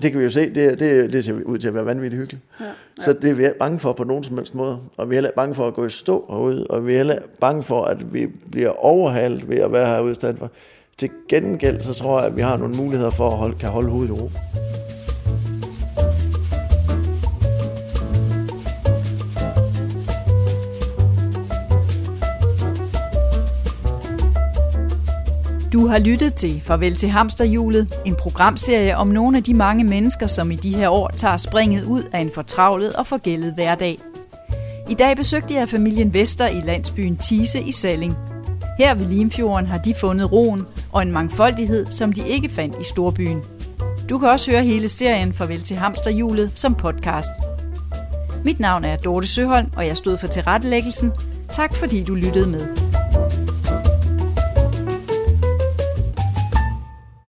Det kan vi jo se, det, det, det ser ud til at være vanvittigt hyggeligt. Ja. Så det er vi bange for på nogen som helst måde. Og vi er heller bange for at gå i stå herude, og vi er heller bange for, at vi bliver overhalet ved at være herude i stedet for. Til gengæld, så tror jeg, at vi har nogle muligheder for at holde, kan holde hovedet i ro. Du har lyttet til Farvel til Hamsterhjulet, en programserie om nogle af de mange mennesker, som i de her år tager springet ud af en fortravlet og forgældet hverdag. I dag besøgte jeg familien Vester i landsbyen Tise i Salling. Her ved Limfjorden har de fundet roen og en mangfoldighed, som de ikke fandt i storbyen. Du kan også høre hele serien Farvel til Hamsterhjulet som podcast. Mit navn er Dorte Søholm, og jeg stod for tilrettelæggelsen. Tak fordi du lyttede med.